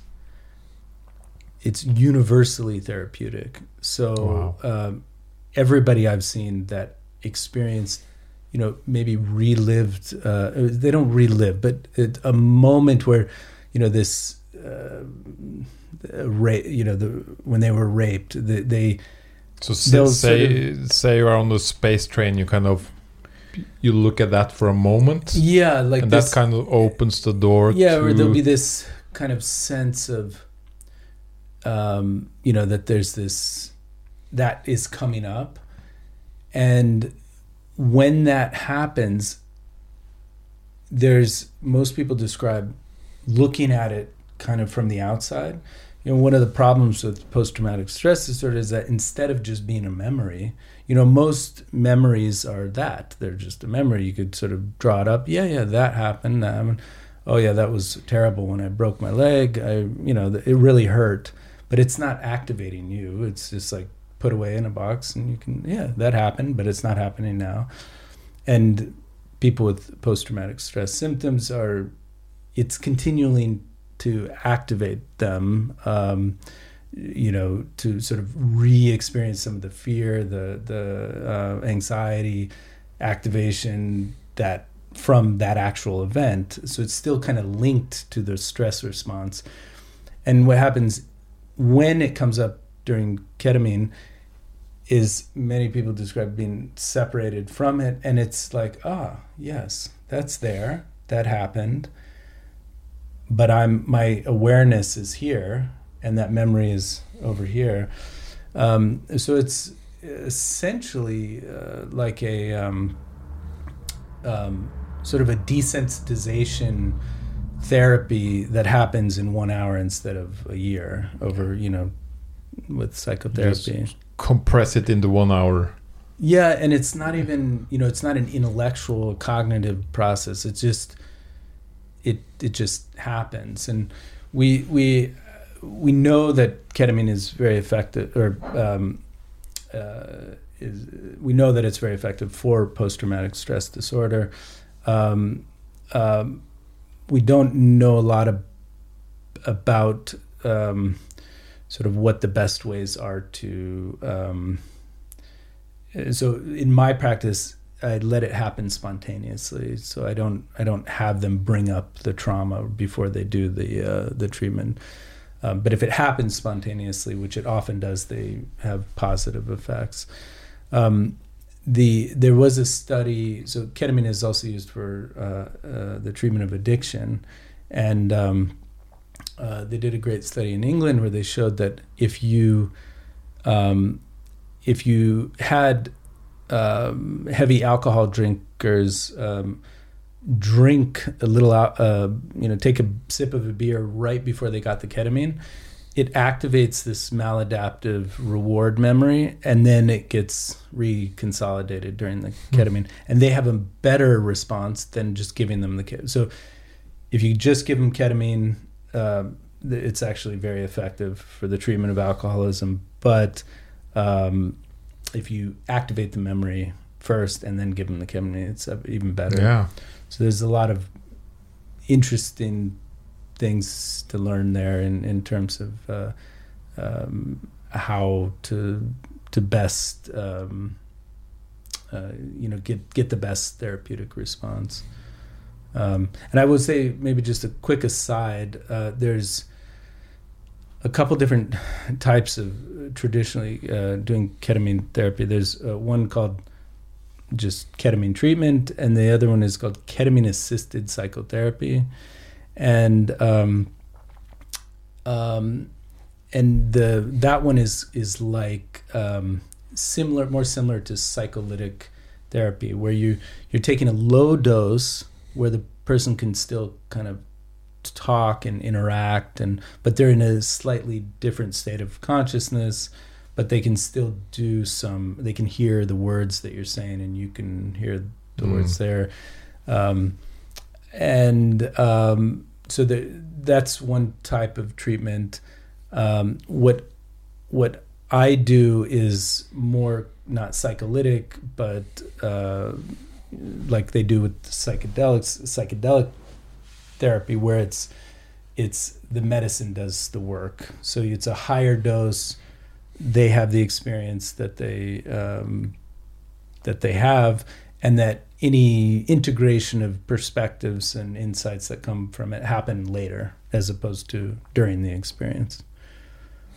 it's universally therapeutic. So Wow. um, everybody I've seen that experienced, you know, maybe relived. Uh, they don't relive, but it, a moment where, you know, this. Uh, ra- you know, the when they were raped, they, they So say say, say you're on the space train, you kind of you look at that for a moment, yeah, like and this, that kind of opens the door. yeah, to, or there'll be this kind of sense of, um, you know, that there's this that is coming up, and when that happens, there's most people describe looking at it kind of from the outside. You know, one of the problems with post traumatic stress disorder is that instead of just being a memory, you know, most memories are that they're just a memory. You could sort of draw it up. Yeah, yeah, that happened. That happened. Oh, yeah, that was terrible when I broke my leg. I, you know, it really hurt, but it's not activating you. It's just like put away in a box and you can, yeah, that happened, but it's not happening now. And people with post traumatic stress symptoms are, it's continuing to activate them. Um, you know, to sort of re-experience some of the fear, the the uh, anxiety, activation that from that actual event. So it's still kind of linked to the stress response. And what happens when it comes up during ketamine is many people describe being separated from it, and it's like, ah, yes, that's there, that happened, but I'm my awareness is here and that memory is over here. Um, so it's essentially uh, like a um, um, sort of a desensitization therapy that happens in one hour instead of a year over, you know, with psychotherapy. compress it into one hour. Yeah, and it's not even you know it's not an intellectual cognitive process. It's just it it just happens, and we we we know that ketamine is very effective, or um, uh, is we know that it's very effective for post traumatic stress disorder. Um, um, we don't know a lot of, about um, sort of what the best ways are to. Um, so in my practice, I let it happen spontaneously. So I don't I don't have them bring up the trauma before they do the uh, the treatment. Um, but if it happens spontaneously, which it often does, they have positive effects. Um, the there was a study. So ketamine is also used for uh, uh, the treatment of addiction, and um, uh, they did a great study in England where they showed that if you um, if you had um, heavy alcohol drinkers um, drink a little, uh, you know, take a sip of a beer right before they got the ketamine, it activates this maladaptive reward memory, and then it gets reconsolidated during the ketamine, and they have a better response than just giving them the ketamine. So, if you just give them ketamine, uh, it's actually very effective for the treatment of alcoholism, but um, if you activate the memory first and then give them the ketamine, it's uh, even better. Yeah. So there's a lot of interesting things to learn there in, in terms of uh, um, how to to best um, uh, you know get get the best therapeutic response. Um, and I would say maybe just a quick aside. Uh, there's a couple different types of traditionally uh, doing ketamine therapy. There's uh, one called just ketamine treatment, and the other one is called ketamine assisted psychotherapy, and um, um, and the that one is is like um, similar, more similar to psycholytic therapy, where you you're taking a low dose where the person can still kind of talk and interact and but they're in a slightly different state of consciousness but they can still do some they can hear the words that you're saying and you can hear the Mm. words there um, and um, so the, that's one type of treatment um, what what I do is more not psycholytic but uh, like they do with psychedelics, psychedelic therapy, where it's it's the medicine does the work. So it's a higher dose. They have the experience that they um, that they have, and that any integration of perspectives and insights that come from it happen later, as opposed to during the experience.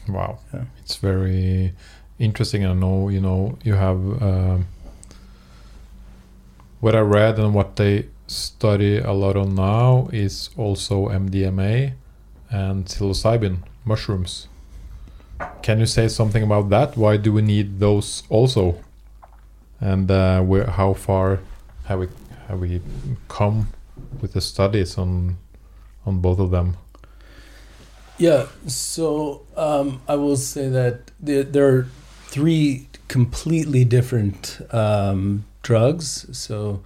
Wow, Yeah. it's very interesting. I know you know you have um what I read and what they study a lot on now is also MDMA and psilocybin mushrooms. Can you say something about that? Why do we need those also? And uh, where, how far have we have we come with the studies on on both of them? Yeah, so um, I will say that there, there are three completely different um, drugs. So,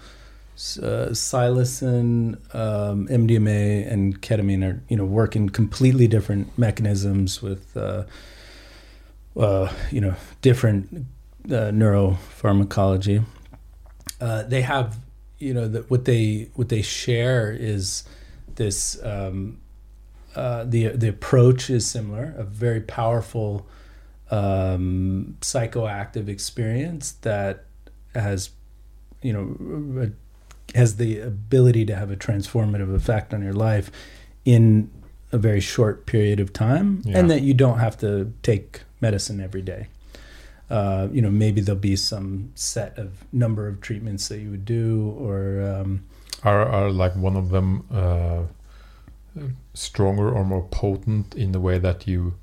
uh, psilocin, um, MDMA, and ketamine are you know work in completely different mechanisms with uh, uh, you know different uh, neuropharmacology. Uh, they have you know that what they what they share is this. Um, uh, the the approach is similar, a very powerful um, psychoactive experience that has, you know, a- has the ability to have a transformative effect on your life in a very short period of time, Yeah. and that you don't have to take medicine every day. Uh, you know, maybe there'll be some set of number of treatments that you would do, or um, are are like one of them uh, stronger or more potent in the way that you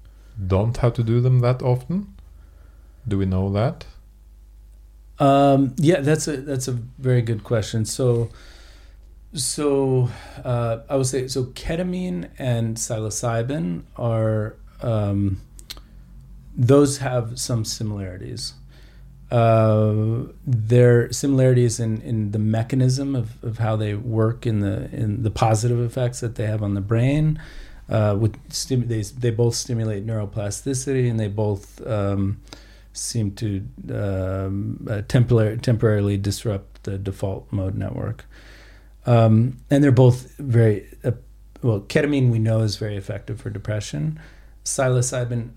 don't have to do them that often? Do we know that? Um, yeah, that's a that's a very good question. So, so uh, I would say so. Ketamine and psilocybin are um, those have some similarities. Uh, there are similarities in, in the mechanism of, of how they work in the in the positive effects that they have on the brain. Uh, with stim- they they both stimulate neuroplasticity and they both um, seem to um, uh, temporarily temporarily disrupt the default mode network. Um, and they're both very uh, well. Ketamine we know is very effective for depression. Psilocybin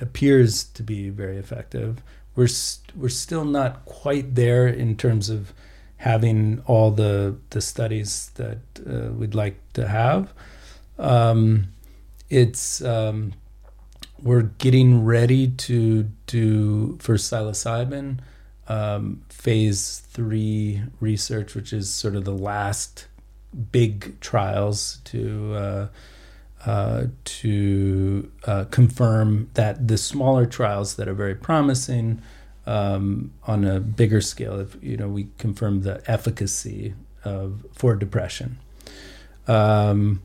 appears to be very effective. We're st- we're still not quite there in terms of having all the the studies that uh, we'd like to have. Um, it's um, we're getting ready to do for psilocybin um, phase three research, which is sort of the last big trials to uh, uh, to uh, confirm that the smaller trials that are very promising um, on a bigger scale, if you know, we confirm the efficacy of for depression. Um,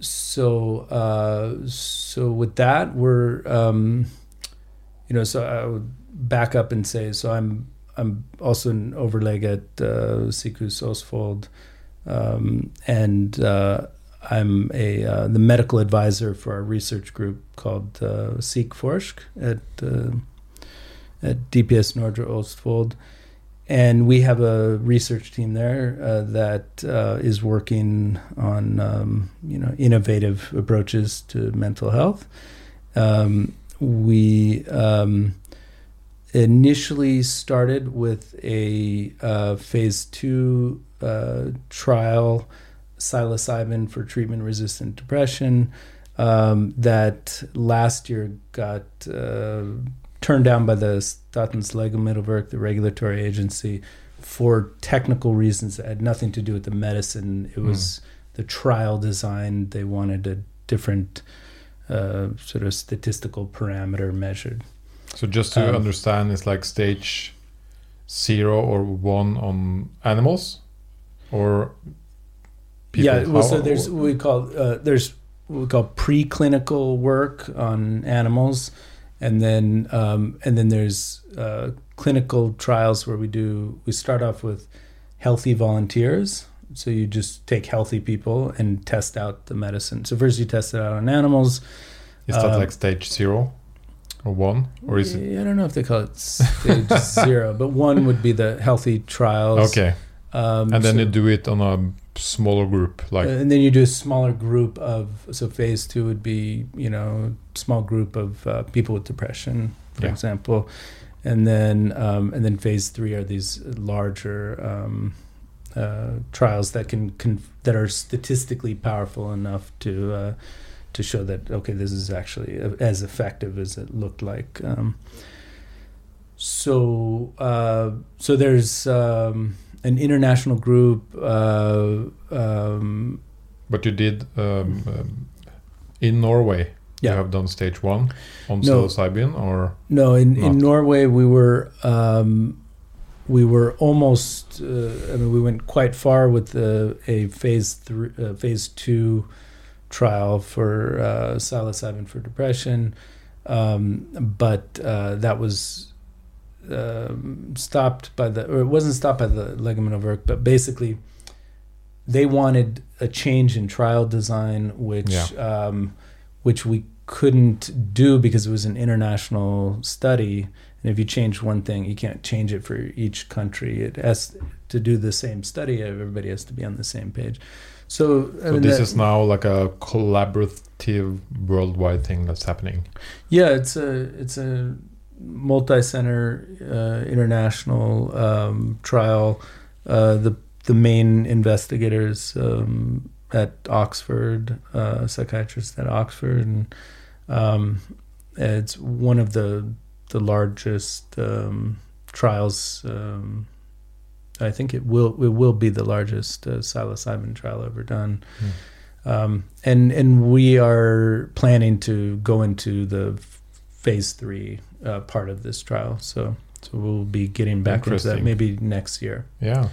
so uh, so with that, we're um, you know, so I would back up and say, so I'm I'm also an overleg at uh, Sikus Østfold, um, and uh, I'm a uh, the medical advisor for our research group called uh, Seek Forsk at uh, at DPS Nordre Østfold. And we have a research team there uh, that uh, is working on um, you know innovative approaches to mental health. Um, we um, initially started with a uh, phase two uh, trial psilocybin for treatment resistant depression um, that last year got uh, turned down by the Statens Legemiddelverk, the regulatory agency, for technical reasons that had nothing to do with the medicine. It was the trial design. They wanted a different uh, sort of statistical parameter measured. So just to Um, understand, it's like stage zero or one on animals, or yeah, well, so there's what we call uh, there's what we call preclinical work on animals, and then um, and then there's uh, clinical trials where we do we start off with healthy volunteers. So you just take healthy people and test out the medicine. So first you test it out on animals. is that uh, like stage zero or one, or is it I don't know if they call it stage zero, but one would be the healthy trials. okay? Um, and then so- you do it on a smaller group, like and then you do a smaller group of so phase two would be you know small group of uh, people with depression for Yeah. example and then um, and then phase three are these larger um, uh, trials that can, can that are statistically powerful enough to uh, to show that okay this is actually as effective as it looked like um, so uh, so there's um, an international group uh, um, But you did um, um, in Norway. Yeah. You have done stage one on No. psilocybin, or No, in, in Norway we were um, we were almost. Uh, I mean, we went quite far with the, a phase three, uh, phase two trial for uh, psilocybin for depression, um, but uh, that was um, stopped by the, or it wasn't stopped by the Legemiddelverk, but basically they wanted a change in trial design, which um, which we couldn't do because it was an international study. And if you change one thing, you can't change it for each country. It has to do the same study. Everybody has to be on the same page. So, I so mean, this that- is now like a collaborative worldwide thing that's happening. Yeah, it's a it's a multi-center uh, international um, trial. Uh, the the main investigators um, at Oxford, uh, psychiatrists at Oxford, and um, it's one of the the largest um, trials. Um, I think it will it will be the largest uh, psilocybin trial ever done. Um, and and we are planning to go into the phase three uh, part of this trial. So so we'll be getting back into that maybe next year. Yeah.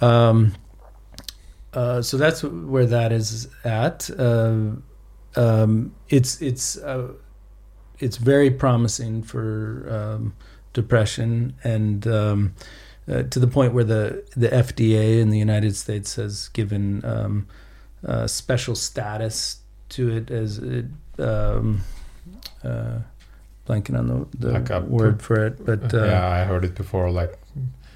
Um, uh, so that's where that is at. Uh, um, it's it's uh, it's very promising for um, depression and. Um, uh, to the point where the, the FDA in the United States has given um, uh, special status to it as it, um, uh, blanking on the, the Like a word for it, but uh, yeah, I heard it before. Like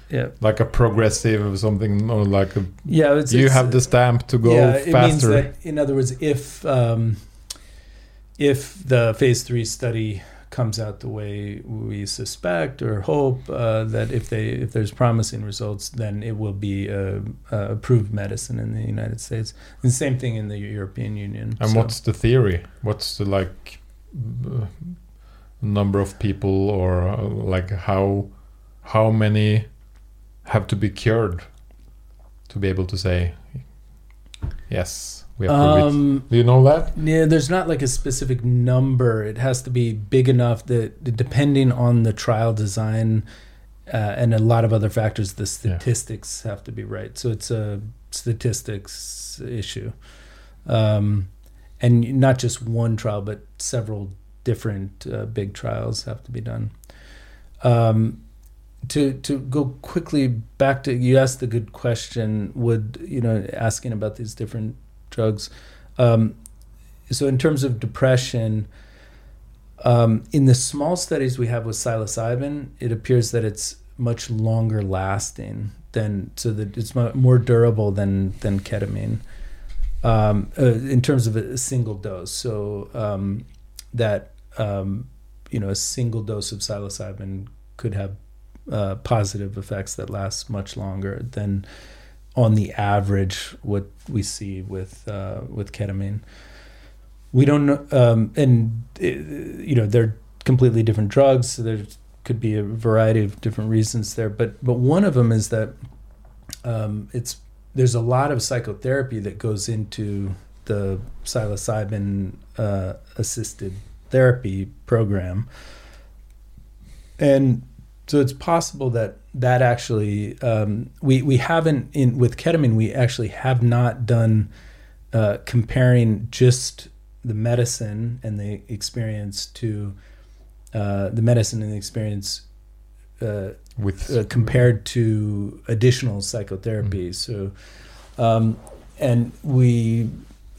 yeah, like a progressive or something, or like a, yeah. It's, you it's- have the stamp to go yeah, it means faster. that, in other words, if um, if the phase three study comes out the way we suspect or hope, uh, that if they if there's promising results, then it will be a, a approved medicine in the United States. And same thing in the European Union. and So- what's the theory? What's the like uh, number of people, or uh, like how how many have to be cured to be able to say yes, we approve it? um, Do you know that? Yeah, there's not like a specific number. It has to be big enough that depending on the trial design uh, and a lot of other factors, the statistics have to be right. So it's a statistics issue. Um, and not just one trial, but several different uh, big trials have to be done. Um, to to go quickly back to you asked a good question. Would you know asking about these different drugs? Um, so in terms of depression, um, in the small studies we have with psilocybin, it appears that it's much longer lasting than so that it's more durable than than ketamine um, uh, in terms of a single dose. So um, that um, you know a single dose of psilocybin could have uh, positive effects that last much longer than on the average what we see with uh, with ketamine. We don't know, um, and uh, you know they're completely different drugs. So there could be a variety of different reasons there, but but one of them is that um, it's there's a lot of psychotherapy that goes into the psilocybin uh, assisted therapy program, and so it's possible that that actually um, we we haven't in with ketamine we actually have not done uh, comparing just the medicine and the experience to uh, the medicine and the experience uh, With uh, compared to additional psychotherapy. So, um, and we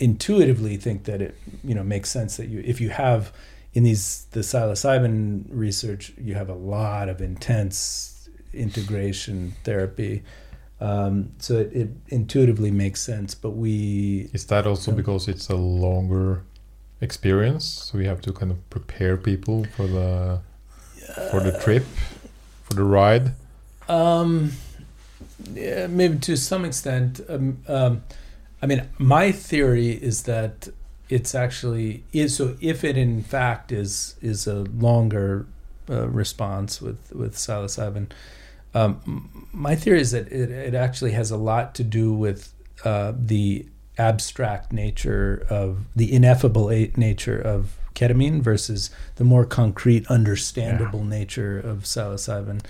intuitively think that it you know makes sense that you if you have in these the psilocybin research you have a lot of intense integration therapy Um, so it, it intuitively makes sense, but we Is that also So- because it's a longer experience? So we have to kind of prepare people for the for the trip, for the ride. Um, yeah, maybe to some extent. Um, um, I mean, my theory is that it's actually is so. If it in fact is is a longer uh, response with with psilocybin, um, my theory is that it, it actually has a lot to do with uh, the abstract nature of the ineffable a- nature of ketamine versus the more concrete, understandable nature of psilocybin, it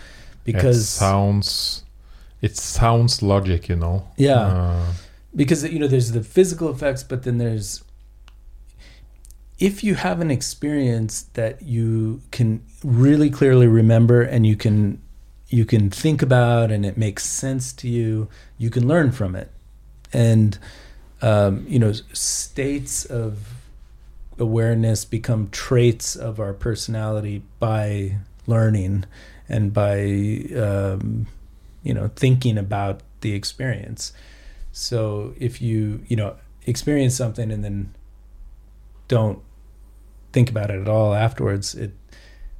because sounds it sounds logic, you know. Yeah. Uh, because you know there's the physical effects but then there's if you have an experience that you can really clearly remember and you can you can think about and it makes sense to you you can learn from it. And um, you know states of awareness become traits of our personality by learning and by um, you know thinking about the experience so if you you know experience something and then don't think about it at all afterwards, it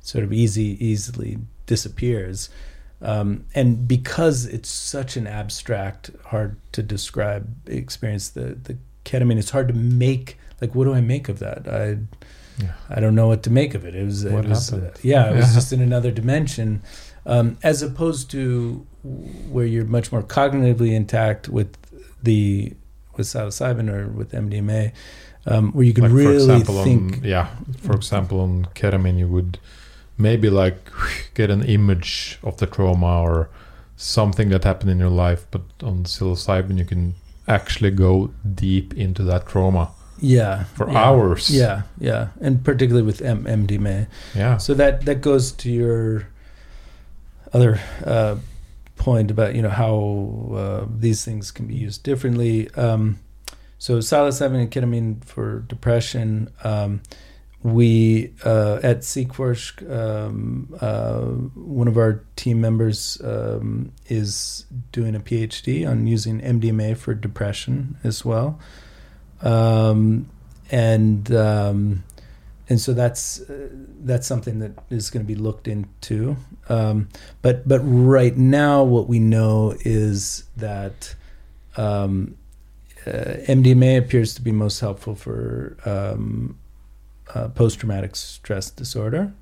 sort of easy easily disappears. Um, and because it's such an abstract, hard to describe experience, the the ketamine, it's hard to make like what do I make of that? I Yeah. I don't know what to make of it. It was What it was happened? yeah, it was Yeah. just in another dimension, um, as opposed to where you're much more cognitively intact with the with psilocybin or with MDMA, um, where you can like really for example think. on yeah for example on ketamine you would maybe like get an image of the trauma or something that happened in your life but on psilocybin you can actually go deep into that trauma yeah, for yeah. hours Yeah, yeah, and particularly with M- MDMA. yeah So that that goes to your other uh, point about you know how uh, these things can be used differently. Um, so psilocybin and ketamine for depression. Um, we uh, at Seekforsk, um, uh, one of our team members um, is doing a PhD on using MDMA for depression as well, um, and um, and so that's uh, that's something that is going to be looked into. Um, but but right now, what we know is that um, uh, MDMA appears to be most helpful for um, uh, post-traumatic stress disorder.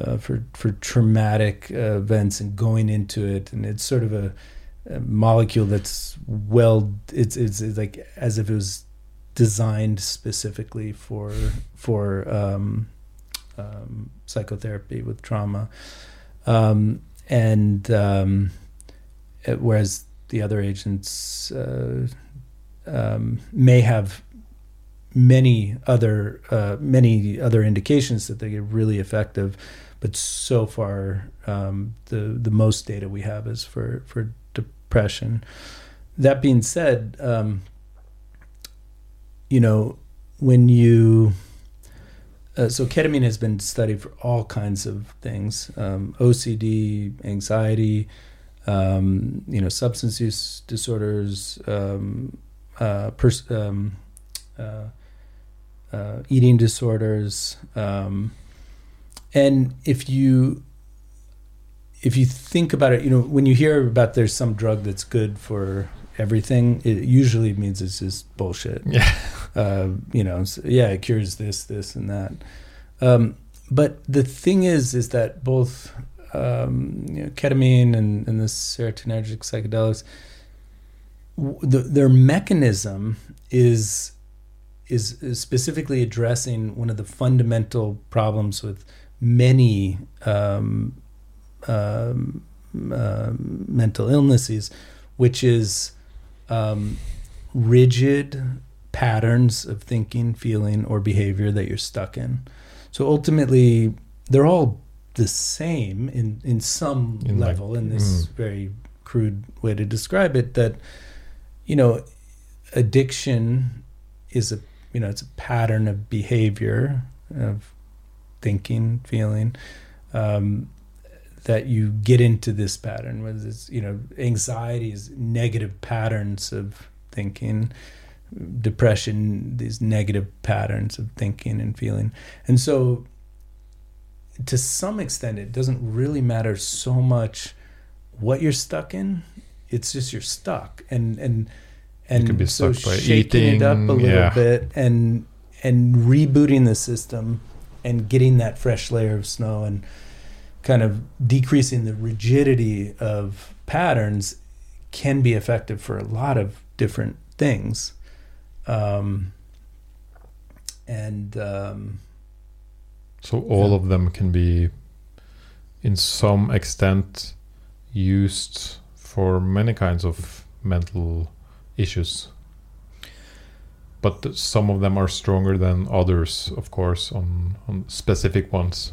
Uh, for for traumatic events and going into it, and it's sort of a, a molecule that's well, it's, it's it's like as if it was designed specifically for for um, um, psychotherapy with trauma, um, and um, it- whereas the other agents uh, um, may have many other uh, many other indications that they get really effective, but so far um, the the most data we have is for for depression. That being said, um, you know when you uh, so ketamine has been studied for all kinds of things um, ocd anxiety um, you know substance use disorders um, uh, pers- um, uh, uh, eating disorders um, and if you if you think about it you know when you hear about there's some drug that's good for everything it usually means it's just bullshit yeah uh, you know, s yeah, it cures this, this, and that. Um, but the thing is, is that both um, you know, ketamine and, and the serotonergic psychedelics, w- the, their mechanism is, is is specifically addressing one of the fundamental problems with many um, um, uh, mental illnesses, which is um, rigid patterns of thinking, feeling, or behavior that you're stuck in. So ultimately, they're all the same in in some In like- level. in this mm. very crude way to describe it, that you know, addiction is a you know it's a pattern of behavior of thinking, feeling. Um, that you get into this pattern whether it's you know anxiety is negative patterns of thinking depression these negative patterns of thinking and feeling and so to some extent it doesn't really matter so much what you're stuck in it's just you're stuck and and and so stuck by shaking it up a little yeah. bit and and rebooting the system and getting that fresh layer of snow and kind of decreasing the rigidity of patterns can be effective for a lot of different things um, and um, So all Yeah. of them can be, in some extent, used for many kinds of mental issues. But some of them are stronger than others, of course, on, on specific ones.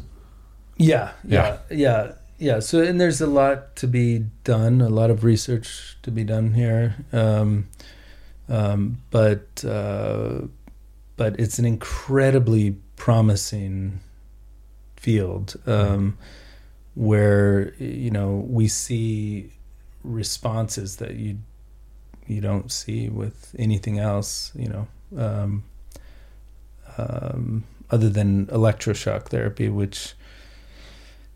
Yeah, yeah, yeah, yeah. So, and there's a lot to be done, a lot of research to be done here. Um, um, but uh, but it's an incredibly promising field um, where you know we see responses that you you don't see with anything else. You know. Um, um, other than electroshock therapy, which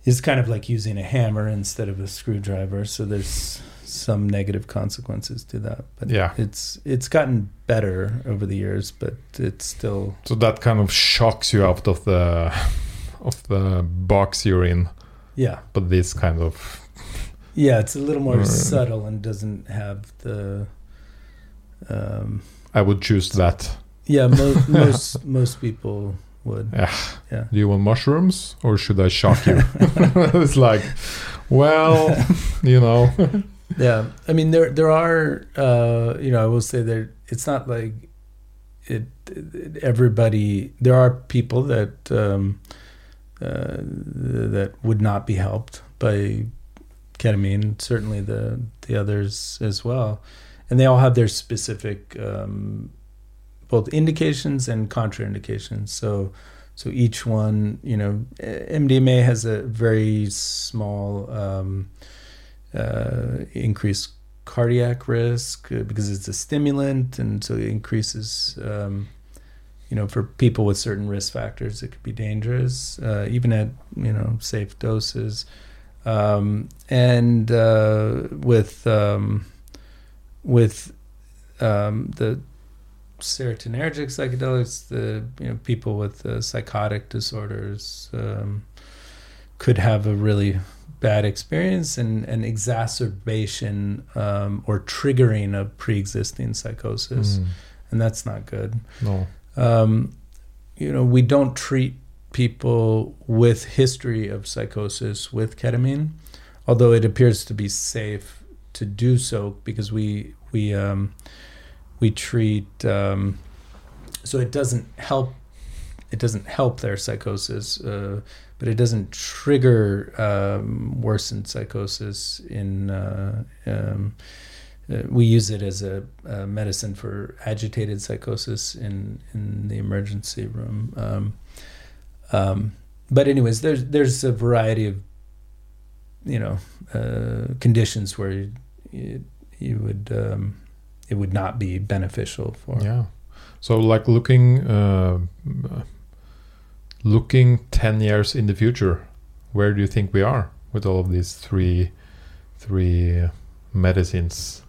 is kind of like using a hammer instead of a screwdriver. So there's some negative consequences to that. But Yeah. it's it's gotten better over the years, but it's still So that kind of shocks you out of the of the box you're in. yeah But this kind of yeah it's a little more Right. subtle and doesn't have the um, I would choose that. yeah mo- most most people would Yeah. yeah Do you want mushrooms or should I shock you? it's like, well, you know. Yeah, I mean there there are uh, you know I will say that it's not like it, it- everybody there are people that um, uh, that would not be helped by ketamine certainly the the others as well and they all have their specific um, both indications and contraindications so so each one you know MDMA has a very small um, uh, increased cardiac risk uh, because it's a stimulant, and so it increases. Um, you know, for people with certain risk factors, it could be dangerous, uh, even at you know safe doses. Um, and uh, with um, with um, the serotonergic psychedelics, the you know people with uh, psychotic disorders um, could have a really bad experience and an exacerbation um, or triggering of pre-existing psychosis, Mm, and that's not good. no. Um, you know, we don't treat people with history of psychosis with ketamine, although it appears to be safe to do so because we we um, we treat um, so it doesn't help it doesn't help their psychosis, uh, but it doesn't trigger um, worsened psychosis in. Uh, um, uh, we use it as a, a medicine for agitated psychosis in in the emergency room. Um, um, but anyways, there's there's a variety of you know uh, conditions where you, you, you would um, it would not be beneficial for. Yeah. So, like looking, uh, looking ten years in the future, where do you think we are with all of these three, three medicines?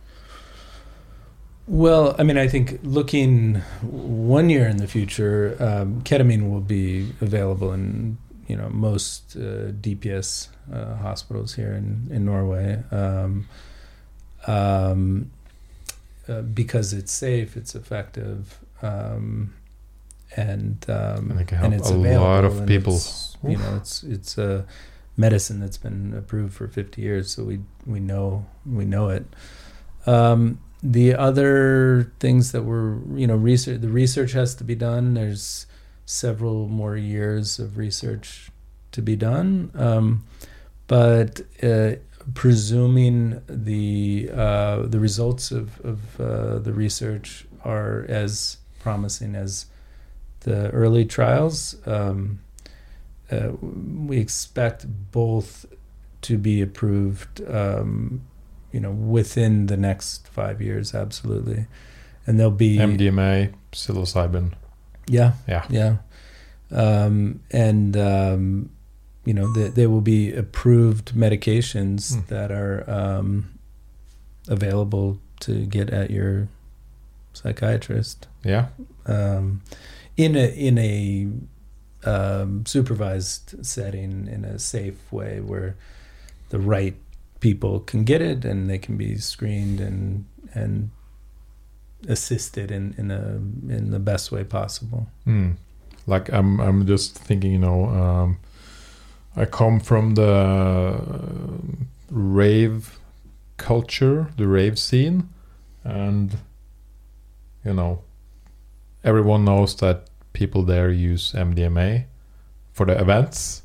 Well, I mean, I think looking one year in the future, um, ketamine will be available in you know most uh, DPS uh, hospitals here in in Norway, um, um, uh, because it's safe, it's effective, um, and um, And it can help it's a lot available, of people. you know, it's it's a medicine that's been approved for 50 years, so we we know we know it. Um, the other things that were, you know, research the research has to be done. There's several more years of research to be done, um, but uh, presuming the uh, the results of of uh, the research are as promising as the early trials, um, uh, we expect both to be approved, um, you know, within the next five years, absolutely. And there'll be MDMA, psilocybin. yeah, Yeah. yeah, um, and um, you know, th- there will be approved medications Mm. that are um, available to get at your psychiatrist Yeah. um, in a in a um, supervised setting in a safe way where the right people can get it and they can be screened and and assisted in in a in the best way possible. Mm. Like I'm, I'm just thinking. You know, um, I come from the uh, rave culture, the rave scene, and you know, everyone knows that people there use MDMA for the events,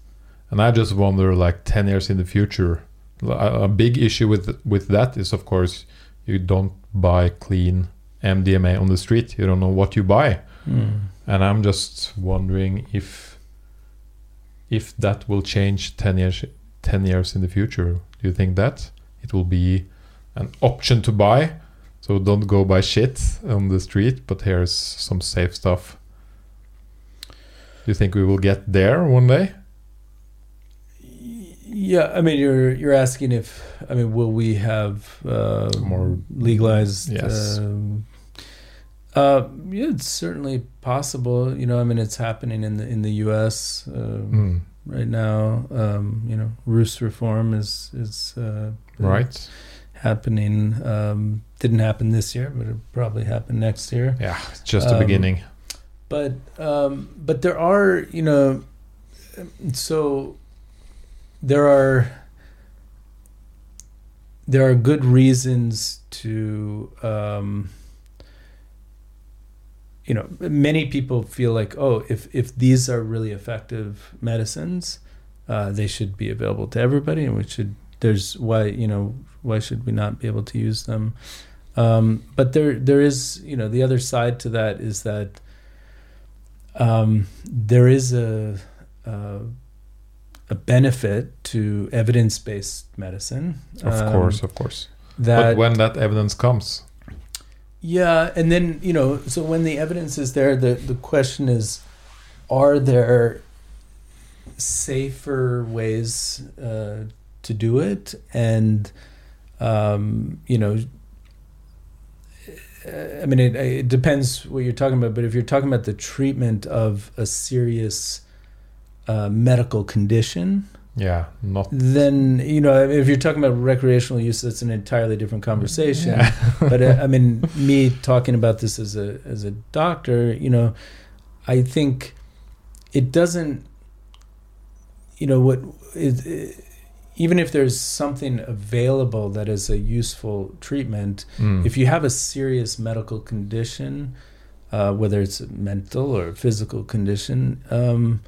and I just wonder, like ten years in the future, a, a big issue with with that is, of course, you don't buy clean MDMA on the street. You don't know what you buy. And i'm just wondering if if that will change 10 years 10 years in the future do you think that it will be an option to buy so don't go buy shit on the street but here's some safe stuff do you think we will get there one day Yeah, I mean, you're you're asking if I mean, will we have uh, More- legalized? Yes. Um, uh, yeah, it's certainly possible. You know, I mean, it's happening in the in the U.S. Uh, Mm, right now. Um, you know, Roost reform is is uh, right happening. Um, didn't happen this year, but it'll probably happen next year. yeah it's just the Um, beginning but um, but there are you know so there are there are good reasons to um, you know many people feel like oh if if these are really effective medicines uh, they should be available to everybody and we should there's why you know why should we not be able to use them um, but there there is you know the other side to that is that um, there is a, a a benefit to evidence based medicine. of um, course of course That but when that evidence comes yeah, and then you know, so when the evidence is there, the the question is, are there safer ways uh, to do it? And um, you know, I mean, it, it depends what you're talking about. But if you're talking about the treatment of a serious uh, medical condition, yeah not then you know, if you're talking about recreational use, that's an entirely different conversation Yeah. but uh, I mean, me talking about this as a as a doctor, you know, I think it doesn't. You know what? It, it, even if there's something available that is a useful treatment, Mm. if you have a serious medical condition, uh, whether it's a mental or physical condition, um,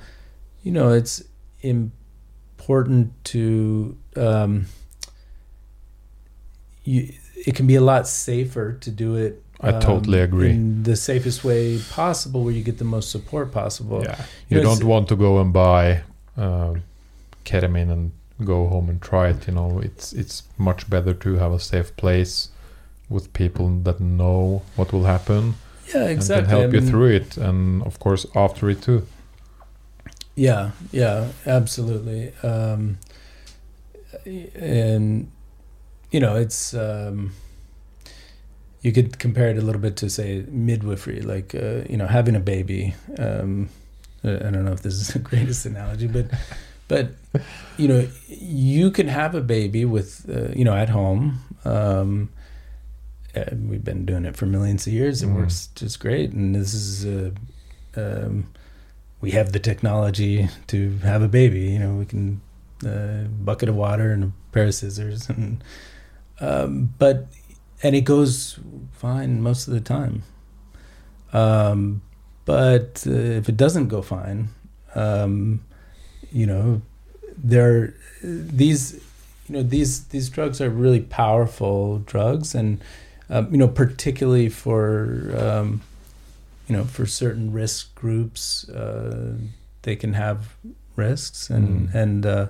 you know, it's important to. Um, you, it can be a lot safer to do it. I totally agree. In the safest way possible, where you get the most support possible. Yeah, You you know, don't want to go and buy uh, ketamine and go home and try it. You know, it's it's much better to have a safe place with people that know what will happen Yeah, and exactly. can help I you through it, and of course after it too. Yeah, yeah, absolutely. Um, and you know, it's um, you could compare it a little bit to say midwifery, like uh, you know, having a baby. Um, I don't know if this is the greatest analogy, but but you know, you can have a baby with uh, you know at home. Um, we've been doing it for millions of years. It Mhm. works just great, and this is uh, um, we have the technology to have a baby. You know, we can uh, bucket of water and a pair of scissors, and um, but and it goes fine most of the time. Um, but uh, if it doesn't go fine, um, you know, there these you know these these drugs are really powerful drugs, and um, you know particularly for um, you know for certain risk groups, uh, they can have risks, and Mm. and uh,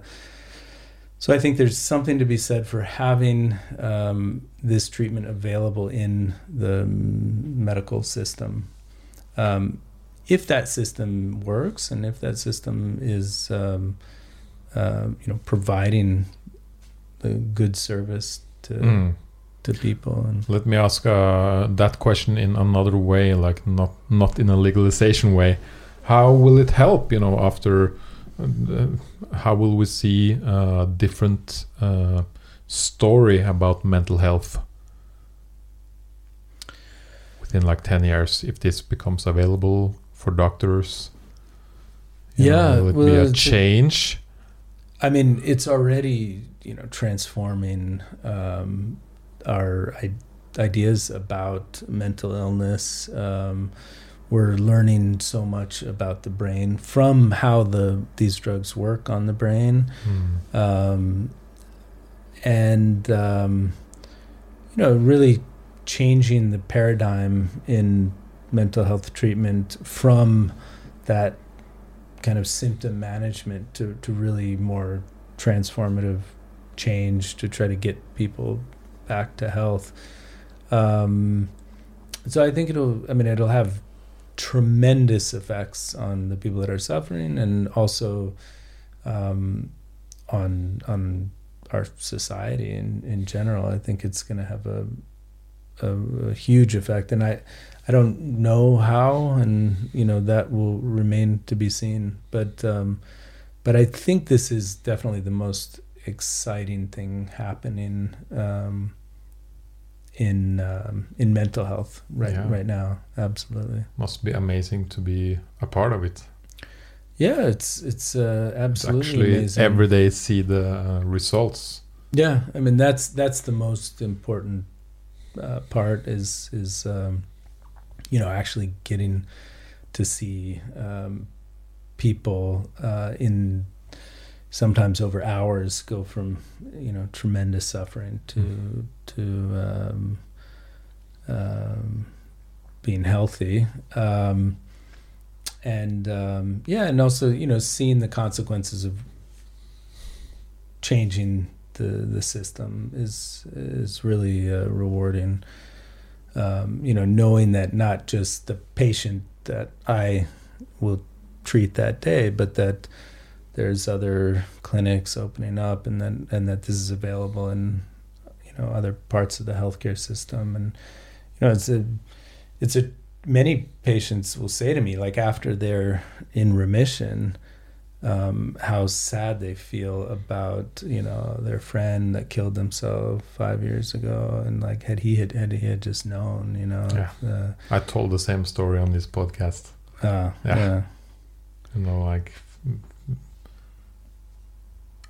So I think there's something to be said for having um, this treatment available in the medical system. Um, if that system works and if that system is, um, uh, you know, providing the good service to Mm. To people and Let me ask uh, that question in another way, like not not in a legalization way. How will it help? You know, after uh, how will we see a different uh, story about mental health within like ten years if this becomes available for doctors? You know, Yeah, will it well, be a a- change? I mean, it's already you know transforming um, our ideas about mental illness. Um, we're learning so much about the brain from how the these drugs work on the brain, Mm. um, and um, you know, really changing the paradigm in mental health treatment from that kind of symptom management to, to really more transformative change to try to get people back to health. Um, so I think it'll, I mean, it'll have tremendous effects on the people that are suffering and also um, on on our society in, in general. I think it's going to have a, a a huge effect, and I I don't know how, and you know that will remain to be seen. But um, but I think this is definitely the most exciting thing happening um, in um, in mental health right Yeah. right now. Absolutely. Must be amazing to be a part of it. Yeah, it's it's uh, absolutely actually amazing. every day see the uh, results. Yeah, I mean that's that's the most important uh, part is is um, you know actually getting to see um, people uh, in sometimes over hours go from you know tremendous suffering to Mhm. to um, um, being healthy. Um, and um, yeah, and also you know seeing the consequences of changing the the system is is really uh, rewarding. Um, you know, knowing that not just the patient that I will treat that day, but that there's other clinics opening up, and then and that this is available in you know other parts of the healthcare system, and you know it's a it's a many patients will say to me like after they're in remission um, how sad they feel about you know their friend that killed themselves five years ago, and like had he had, had he had just known, you know, Yeah. I told the same story on this podcast. uh, uh, Yeah. yeah, You know, like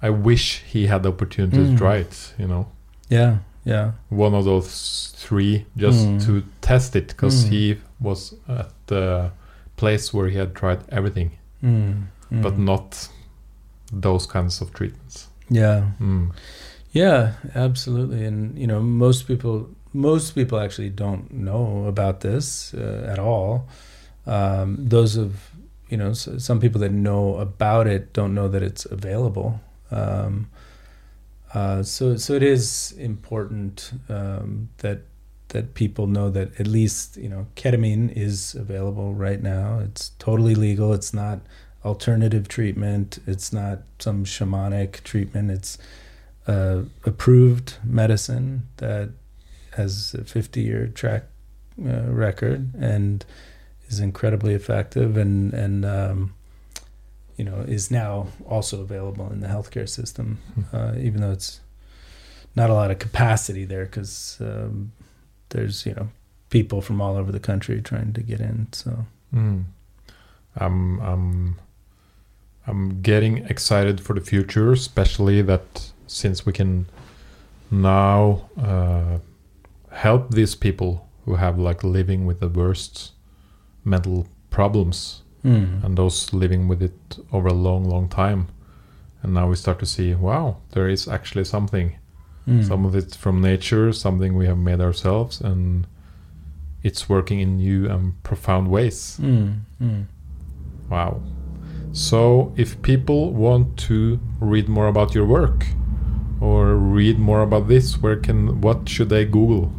I wish he had the opportunity to Mm. try it. You know, yeah, yeah, one of those three just Mm. to test it because Mm. he was at the place where he had tried everything, mm, mm. but not those kinds of treatments. yeah, Mm. yeah, absolutely, and you know, most people, most people actually don't know about this uh, at all. Um, those of you know, s some people that know about it don't know that it's available. Um, uh, so, so it is important um, that that people know that at least you know ketamine is available right now. It's totally legal. It's not alternative treatment. It's not some shamanic treatment. It's uh, approved medicine that has a 50 year track uh, record and is incredibly effective and and um, you know is now also available in the healthcare system, uh, even though it's not a lot of capacity there because um, there's you know people from all over the country trying to get in. So Mm. I'm I'm I'm getting excited for the future, especially that since we can now uh, help these people who have like living with the worst mental problems mm. and those living with it over a long, long time. And now we start to see, wow, there is actually something. Mm. Some of it from nature, something we have made ourselves, and it's working in new and profound ways. Mm. Mm. Wow. So, if people want to read more about your work, or read more about this, where can what should they Google?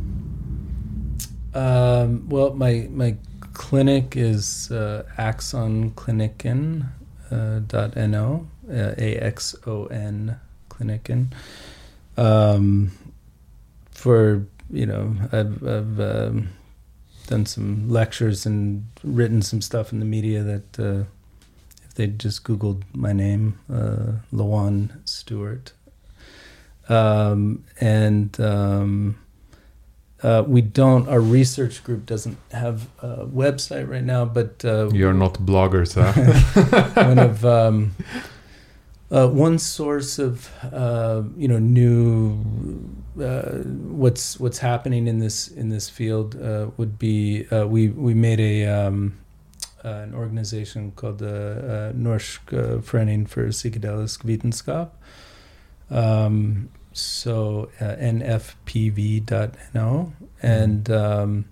Um, well, my my clinic is uh, axonkliniken uh, dot no uh, a x o n kliniken. Um, for you know, I've, I've um, done some lectures and written some stuff in the media that uh, if they just Googled my name, uh, Lowan Stewart, um, and um, uh, we don't. Our research group doesn't have a website right now, but uh, You're not bloggers, huh? one of um, uh, one source of uh, you know new uh, what's what's happening in this in this field uh, would be uh, we we made a um, uh, an organization called the uh, Norsk Forening for Psykedelisk Vitenskap. Um, so uh, nfpv.no and um,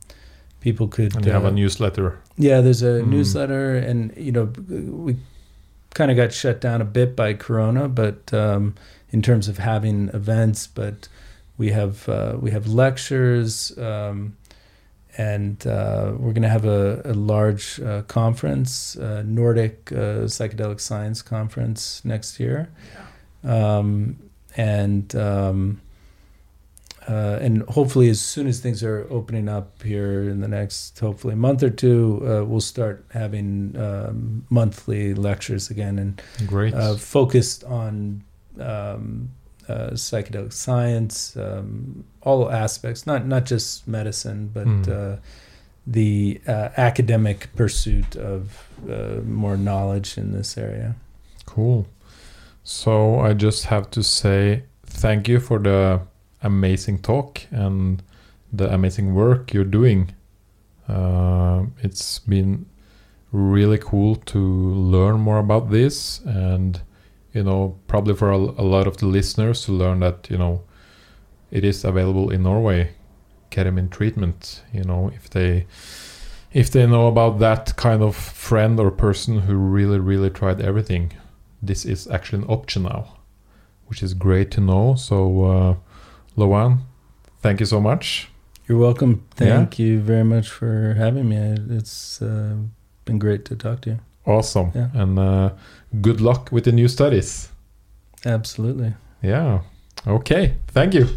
people could and you have uh, a newsletter. yeah, there's a Mm. newsletter, and you know, we kind of got shut down a bit by Corona, but um, in terms of having events, but we have uh, we have lectures, um, and uh, we're going to have a, a large uh, conference, uh, Nordic uh, Psychedelic Science Conference next year, um, and. Um, uh, and hopefully, as soon as things are opening up here in the next, hopefully, month or two, uh, we'll start having um, monthly lectures again and Great. uh, focused on um, uh, psychedelic science, um, all aspects, not not just medicine, but Mm. uh, the uh, academic pursuit of uh, more knowledge in this area. Cool. So I just have to say thank you for the amazing talk and the amazing work you're doing. Uh, it's been really cool to learn more about this and you know probably for a, a lot of the listeners to learn that you know it is available in Norway ketamine treatment you know if they if they know about that kind of friend or person who really really tried everything this is actually an option now, which is great to know. So, uh, Lowan, thank you so much. You're welcome. Yeah. Thank you very much for having me. It's uh, been great to talk to you. Awesome. Yeah. And uh, good luck with the new studies. Absolutely. Yeah. Okay. Thank you.